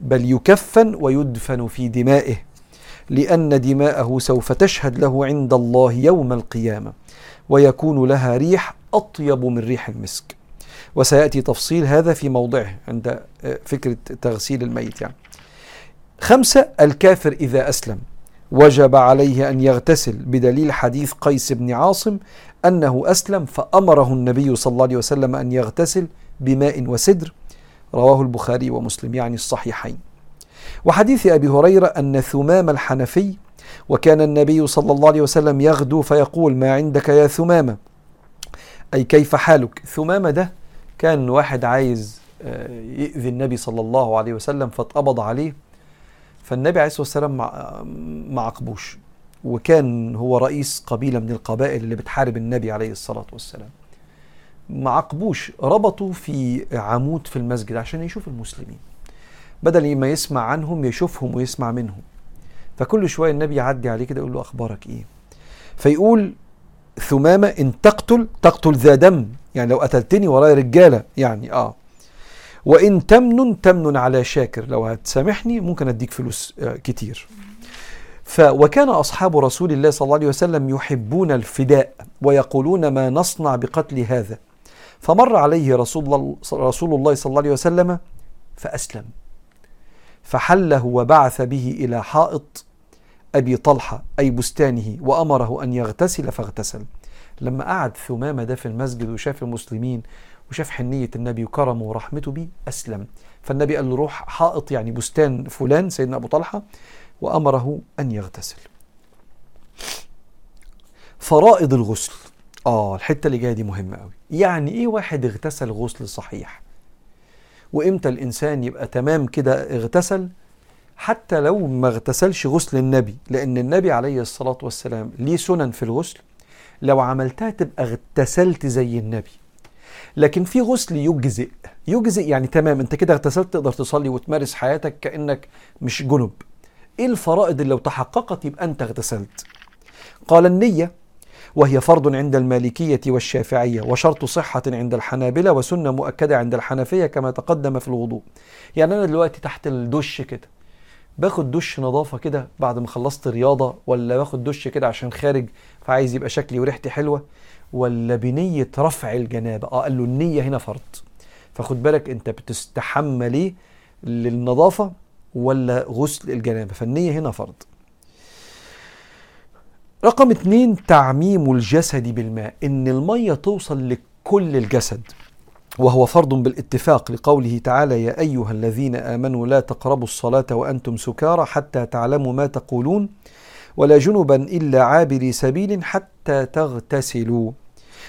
Speaker 1: بل يكفن ويدفن في دمائه لأن دماءه سوف تشهد له عند الله يوم القيامة ويكون لها ريح أطيب من ريح المسك. وسيأتي تفصيل هذا في موضعه عند فكرة تغسيل الميت يعني. خمسة الكافر إذا أسلم. وجب عليه أن يغتسل بدليل حديث قيس بن عاصم أنه أسلم فأمره النبي صلى الله عليه وسلم أن يغتسل بماء وسدر. رواه البخاري ومسلم يعني الصحيحين. وحديث أبي هريرة أن ثمام الحنفي وكان النبي صلى الله عليه وسلم يغدو فيقول ما عندك يا ثمامة؟ أي كيف حالك؟ ثمامة ده كان واحد عايز آه، يؤذي النبي صلى الله عليه وسلم فاتقبض عليه فالنبي عليه الصلاة والسلام ما عقبوش وكان هو رئيس قبيلة من القبائل اللي بتحارب النبي عليه الصلاة والسلام. ما عقبوش ربطوا في عمود في المسجد عشان يشوف المسلمين بدل ما يسمع عنهم يشوفهم ويسمع منهم. فكل شوية النبي يعدي عليه كده يقول له أخبارك إيه؟ فيقول ثمامة إن تقتل تقتل ذا دم. يعني لو قتلتني ورايا رجالة يعني آه. وإن تمنن تمنن على شاكر. لو هتسامحني ممكن أديك فلوس آه كتير. ف وكان أصحاب رسول الله صلى الله عليه وسلم يحبون الفداء ويقولون ما نصنع بقتل هذا. فمر عليه رسول رسول الله صلى الله عليه وسلم فأسلم. فحله وبعث به إلى حائط أبي طلحة أي بستانه وأمره أن يغتسل فاغتسل. لما قعد ثمامة ده في المسجد وشاف المسلمين وشاف حنية النبي وكرمه ورحمته بيه أسلم. فالنبي قال له روح حائط يعني بستان فلان سيدنا أبو طلحة وأمره أن يغتسل. فرائض الغسل. آه الحتة اللي جاية دي مهمة قوي يعني إيه واحد اغتسل غسل صحيح؟ وإمتى الإنسان يبقى تمام كده اغتسل؟ حتى لو ما اغتسلش غسل النبي لأن النبي عليه الصلاة والسلام ليه سنن في الغسل؟ لو عملتها تبقى اغتسلت زي النبي. لكن في غسل يجزئ. يجزئ يعني تمام انت كده اغتسلت تقدر تصلي وتمارس حياتك كأنك مش جنب. إيه الفرائض اللي لو تحققت يبقى انت اغتسلت؟ قال النية وهي فرض عند المالكية والشافعية وشرط صحة عند الحنابلة وسنة مؤكدة عند الحنفية كما تقدم في الوضوء. يعني أنا دلوقتي تحت الدش كده باخد دش نظافة كده بعد ما خلصت رياضة ولا باخد دش كده عشان خارج فعايز يبقى شكلي وريحتي حلوة ولا بنية رفع الجنابة؟ آه قال له النية هنا فرض. فخد بالك أنت بتستحمى ليه؟ للنظافة ولا غسل الجنابة؟ فالنية هنا فرض. رقم اتنين تعميم الجسد بالماء. إن المية توصل لكل الجسد. وهو فرض بالاتفاق لقوله تعالى يا أيها الذين آمنوا لا تقربوا الصلاة وأنتم سكارى حتى تعلموا ما تقولون ولا جنبا إلا عابري سبيل حتى تغتسلوا.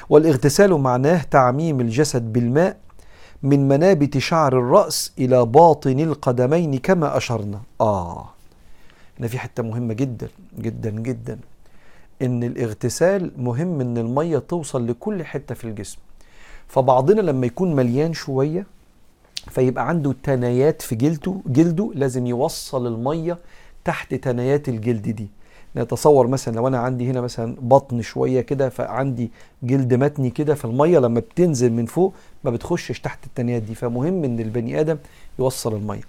Speaker 1: والاغتسال معناه تعميم الجسد بالماء من منابت شعر الرأس إلى باطن القدمين كما أشرنا. آه هنا في حتة مهمة جدا جدا جدا. إن الاغتسال مهم إن المية توصل لكل حتة في الجسم. فبعضنا لما يكون مليان شوية فيبقى عنده تنايات في جلده جلده لازم يوصل المية تحت تنايات الجلد دي. نتصور مثلا لو أنا عندي هنا مثلا بطن شوية كده فعندي جلد متني كده فالمية لما بتنزل من فوق ما بتخشش تحت التنايات دي. فمهم إن البني آدم يوصل المية.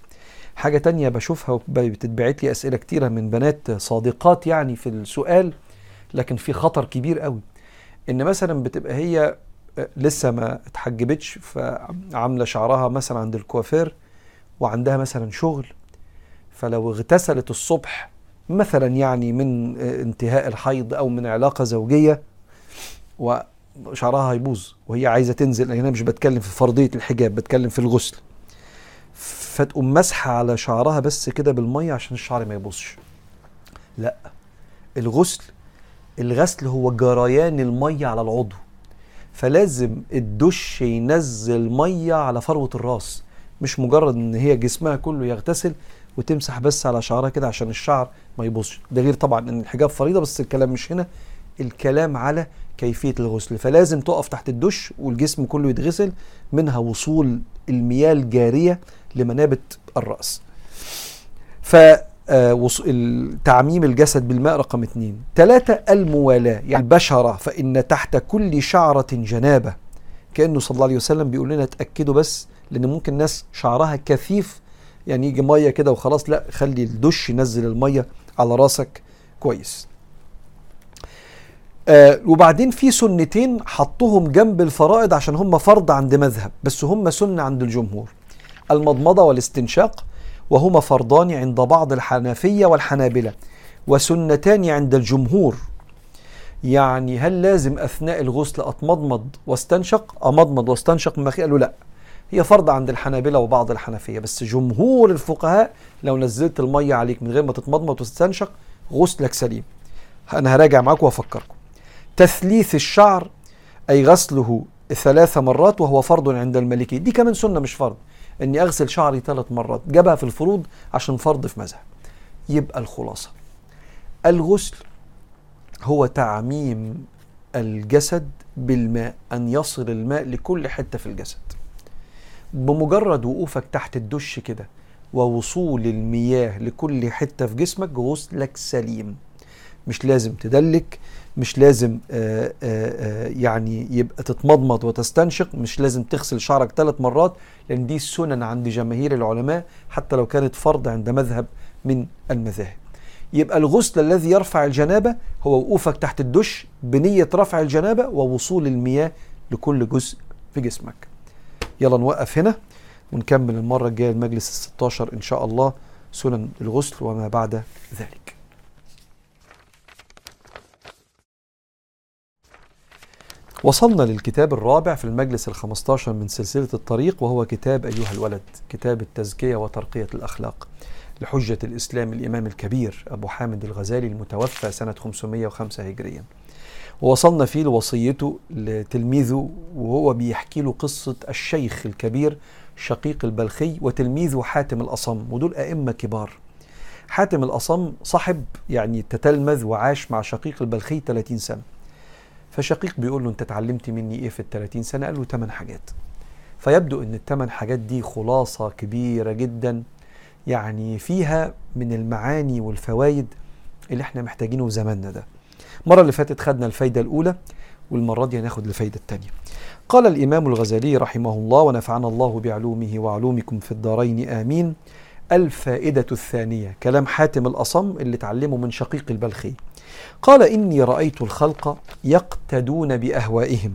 Speaker 1: حاجة تانية بشوفها بتتبعت لي أسئلة كتيرة من بنات صادقات يعني في السؤال لكن في خطر كبير قوي. إن مثلا بتبقى هي لسه ما اتحجبتش فعاملة شعرها مثلا عند الكوافير وعندها مثلا شغل. فلو اغتسلت الصبح مثلا يعني من انتهاء الحيض أو من علاقة زوجية وشعرها هيبوظ وهي عايزة تنزل. أنا مش بتكلم في فرضية الحجاب بتكلم في الغسل. فتقوم مسحة على شعرها بس كده بالمية عشان الشعر ما يبوظش. لا الغسل الغسل هو جريان المية على العضو. فلازم الدش ينزل مية على فروة الراس. مش مجرد إن هي جسمها كله يغتسل وتمسح بس على شعرها كده عشان الشعر ما يبوظش. ده غير طبعا إن الحجاب فريضه بس الكلام مش هنا. الكلام على كيفية الغسل. فلازم تقف تحت الدش والجسم كله يتغسل منها وصول المياه الجارية لمنابت الرأس. ف تعميم الجسد بالماء رقم اثنين ثلاثة الموالاة يعني البشرة فإن تحت كل شعرة جنابة. كأنه صلى الله عليه وسلم بيقول لنا تأكدوا بس لأن ممكن ناس شعرها كثيف يعني يجي مية كده وخلاص لا خلي الدش ينزل المية على راسك كويس. آه وبعدين في سنتين حطهم جنب الفرائض عشان هم فرض عند مذهب بس هم سنة عند الجمهور. المضمضة والاستنشاق وهما فرضان عند بعض الحنفية والحنابلة وسنتان عند الجمهور. يعني هل لازم أثناء الغسل أتمضمض واستنشق؟ أمضمض واستنشق من قالوا لا. هي فرض عند الحنابلة وبعض الحنفية بس جمهور الفقهاء لو نزلت المية عليك من غير ما تتمضمض وتستنشق غسلك سليم. أنا هراجع معاكم وأفكركم. تثليث الشعر أي غسله ثلاث مرات وهو فرض عند المالكي دي كمان سنة مش فرض. إني أغسل شعري ثلاث مرات جابها في الفروض عشان فرض في مذهب. يبقى الخلاصة. الغسل هو تعميم الجسد بالماء أن يصل الماء لكل حتة في الجسد. بمجرد وقوفك تحت الدش كده ووصول المياه لكل حتة في جسمك غسلك سليم. مش لازم تدلك مش لازم آه، آآ آه، يعني يبقى تتمضمض وتستنشق مش لازم تغسل شعرك ثلاث مرات لأن دي سنن عند جماهير العلماء حتى لو كانت فرض عند مذهب من المذاهب. يبقى الغسل الذي يرفع الجنابة هو وقوفك تحت الدش بنية رفع الجنابة ووصول المياه لكل جزء في جسمك. يلا نوقف هنا ونكمل المرة الجاية المجلس الستاشر إن شاء الله سنن الغسل وما بعد ذلك. وصلنا للكتاب الرابع في المجلس الخمستاشر من سلسلة الطريق وهو كتاب أيها الولد كتاب التزكية وترقية الأخلاق لحجة الإسلام الإمام الكبير أبو حامد الغزالي المتوفى سنة 505 هجريا ووصلنا فيه لوصيته لتلميذه وهو بيحكي له قصة الشيخ الكبير شقيق البلخي وتلميذه حاتم الأصم ودول أئمة كبار. حاتم الأصم صاحب يعني تتلمذ وعاش مع شقيق البلخي 30 سنة. فشقيق بيقول له انت اتعلمت مني إيه في ال 30 سنة؟ قال له 8 حاجات. فيبدو ان الثمان حاجات دي خلاصة كبيرة جدا يعني فيها من المعاني والفوائد اللي إحنا محتاجينه في زماننا ده. المرة اللي فاتت خدنا الفايدة الأولى والمرة دي هناخد الفايدة الثانية قال الإمام الغزالي رحمه الله ونفعنا الله بعلومه وعلومكم في الدارين آمين. الفائدة الثانية كلام حاتم الأصم اللي اتعلمه من شقيق البلخي. قال إني رأيت الخلق يقتدون بأهوائهم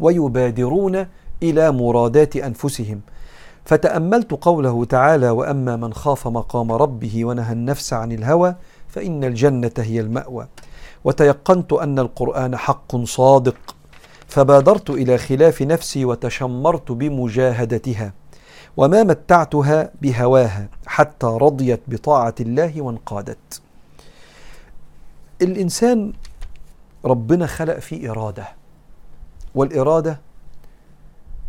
Speaker 1: ويبادرون إلى مرادات أنفسهم. فتأملت قوله تعالى وأما من خاف مقام ربه ونهى النفس عن الهوى فإن الجنة هي المأوى. وتيقنت أن القرآن حق صادق. فبادرت إلى خلاف نفسي وتشمرت بمجاهدتها وما متعتها بهواها حتى رضيت بطاعة الله وانقادت. الإنسان ربنا خلق فيه إرادة والإرادة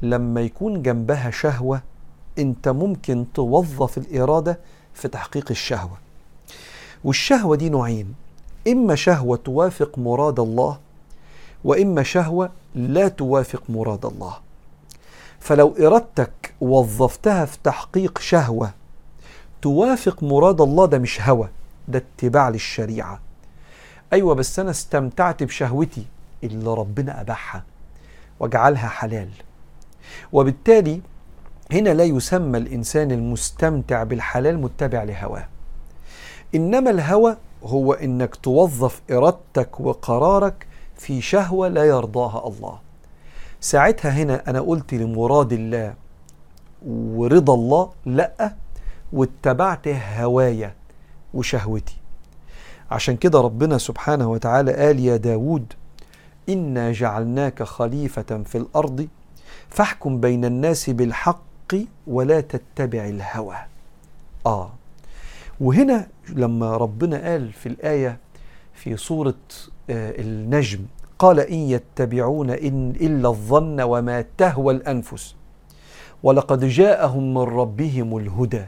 Speaker 1: لما يكون جنبها شهوة أنت ممكن توظف الإرادة في تحقيق الشهوة. والشهوة دي نوعين إما شهوة توافق مراد الله وإما شهوة لا توافق مراد الله. فلو إرادتك وظفتها في تحقيق شهوة توافق مراد الله ده مش هوى ده اتباع للشريعة. أيوه بس أنا استمتعت بشهوتي اللي ربنا أباحها واجعلها حلال. وبالتالي هنا لا يسمى الإنسان المستمتع بالحلال متبع لهواه. إنما الهوى هو إنك توظف إرادتك وقرارك في شهوة لا يرضاها الله. ساعتها هنا أنا قلت لمراد الله ورضا الله لأ واتبعت هوايا وشهوتي. عشان كده ربنا سبحانه وتعالى قال يا داود إنا جعلناك خليفة في الأرض فاحكم بين الناس بالحق ولا تتبع الهوى. آه. وهنا لما ربنا قال في الآية في سورة آه النجم قال إن يتبعون إن إلا الظن وما تهوى الأنفس. ولقد جاءهم من ربهم الهدى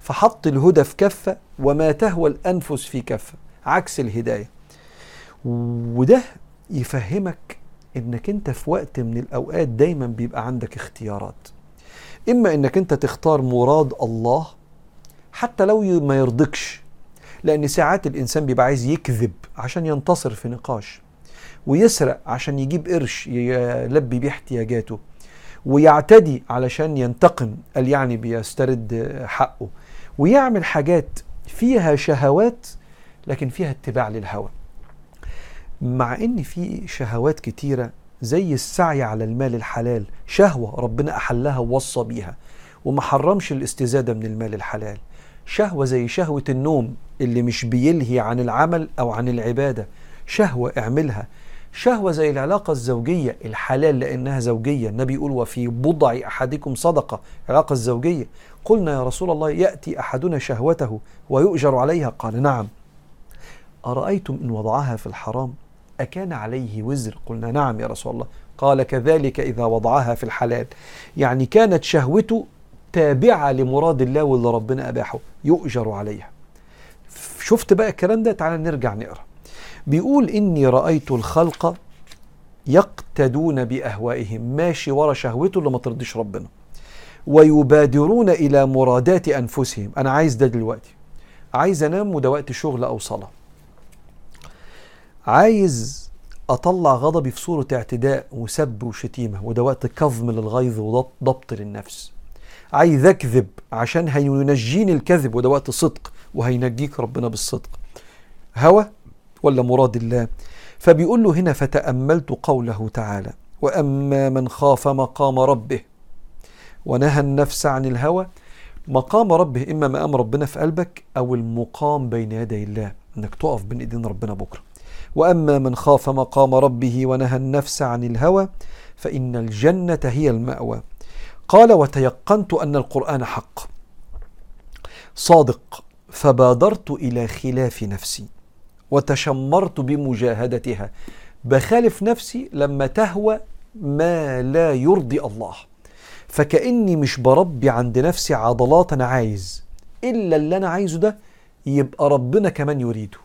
Speaker 1: فحط الهدى في كفة وما تهوى الأنفس في كفة. عكس الهداية. وده يفهمك إنك أنت في وقت من الأوقات دايما بيبقى عندك اختيارات. إما إنك أنت تختار مراد الله حتى لو ما يرضكش لأن ساعات الإنسان بيبقى عايز يكذب عشان ينتصر في نقاش ويسرق عشان يجيب قرش يلبي بيه احتياجاته ويعتدي علشان ينتقم قال يعني بيسترد حقه ويعمل حاجات فيها شهوات لكن فيها اتباع للهوى. مع إن في شهوات كتيرة زي السعي على المال الحلال شهوة ربنا أحلها ووصى بيها وما حرمش الاستزادة من المال الحلال. شهوة زي شهوة النوم اللي مش بيلهي عن العمل أو عن العبادة. شهوة اعملها. شهوة زي العلاقة الزوجية الحلال لأنها زوجية. النبي يقول وفي بضع أحدكم صدقة. العلاقة الزوجية. قلنا يا رسول الله يأتي أحدنا شهوته ويؤجر عليها. قال نعم. أرأيتم إن وضعها في الحرام؟ أكان عليه وزر؟ قلنا نعم يا رسول الله. قال كذلك إذا وضعها في الحلال. يعني كانت شهوته تابعة لمراد الله واللي ربنا أباحه. يؤجر عليها. شفت بقى الكلام ده؟ تعال نرجع نقرأ. بيقول إني رأيت الخلق يقتدون بأهوائهم. ماشي ورا شهوته اللي ما ترضيش ربنا. ويبادرون إلى مرادات أنفسهم. أنا عايز ده دلوقتي. عايز أنام وده وقت شغل أو صلاة. عايز أطلع غضبي في صورة اعتداء وسب وشتيمة وده وقت كظم للغيظ وضبط للنفس. عايز أكذب عشان هينجيني الكذب وده وقت صدق وهينجيك ربنا بالصدق. هوى ولا مراد الله؟ فبيقول له هنا فتأملت قوله تعالى وأما من خاف مقام ربه ونهى النفس عن الهوى مقام ربه إما مقام ربنا في قلبك أو المقام بين يدي الله إنك تقف بين إيدين ربنا بكرة. وأما من خاف مقام ربه ونهى النفس عن الهوى فإن الجنة هي المأوى. قال وتيقنت أن القرآن حق. صادق فبادرت إلى خلاف نفسي وتشمرت بمجاهدتها بخالف نفسي لما تهوى ما لا يرضي الله فكأني مش بربي عند نفسي عضلات أنا عايز إلا اللي أنا عايزه ده يبقى ربنا كمان يريده.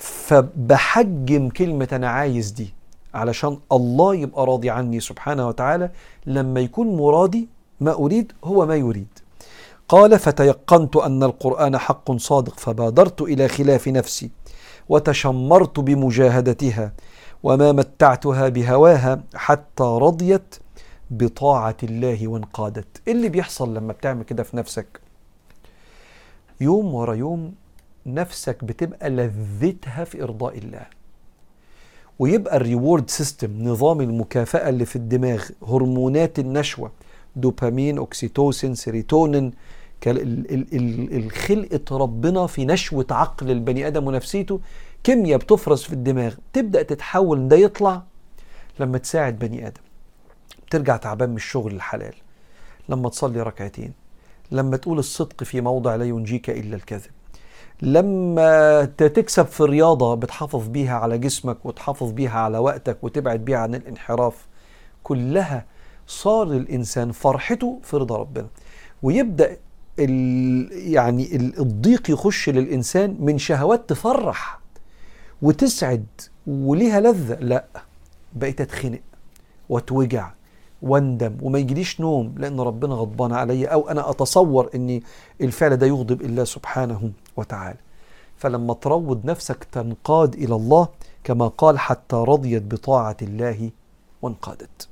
Speaker 1: فبحجم كلمة أنا عايز دي علشان الله يبقى راضي عني سبحانه وتعالى لما يكون مرادي ما أريد هو ما يريد. قال فتيقنت أن القرآن حق صادق فبادرت إلى خلاف نفسي وتشمرت بمجاهدتها وما متعتها بهواها حتى رضيت بطاعة الله وانقادت. إيه اللي بيحصل لما بتعمل كده في نفسك؟ يوم ورا يوم نفسك بتبقى لذتها في إرضاء الله. ويبقى ال reward system نظام المكافأة اللي في الدماغ هرمونات النشوة دوبامين أكسيتوسين سيروتونين الخلقة ربنا في نشوة عقل البني آدم ونفسيته كيمياء بتفرز في الدماغ تبدأ تتحول ده يطلع لما تساعد بني آدم. ترجع تعبان من الشغل الحلال. لما تصلي ركعتين. لما تقول الصدق في موضع لا ينجيك إلا الكذب. لما تكسب في رياضة بتحافظ بيها على جسمك وتحافظ بيها على وقتك وتبعد بيها عن الانحراف كلها صار الإنسان فرحته في رضا ربنا. ويبدأ يعني الضيق يخش للإنسان من شهوات تفرح وتسعد وليها لذة. لا بقيت أتخنق وأتوجع وأندم وما يجيليش نوم لأن ربنا غضبان علي أو أنا أتصور أن الفعل ده يغضب الله سبحانه. وتعالى. فلما تروض نفسك تنقاد إلى الله كما قال حتى رضيت بطاعة الله وانقادت.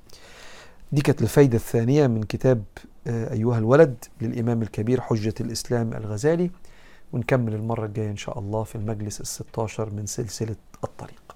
Speaker 1: دي كانت الفايدة الثانية من كتاب أيها الولد للإمام الكبير حجة الإسلام الغزالي. ونكمل المرة الجاية إن شاء الله في المجلس الستاشر من سلسلة الطريق.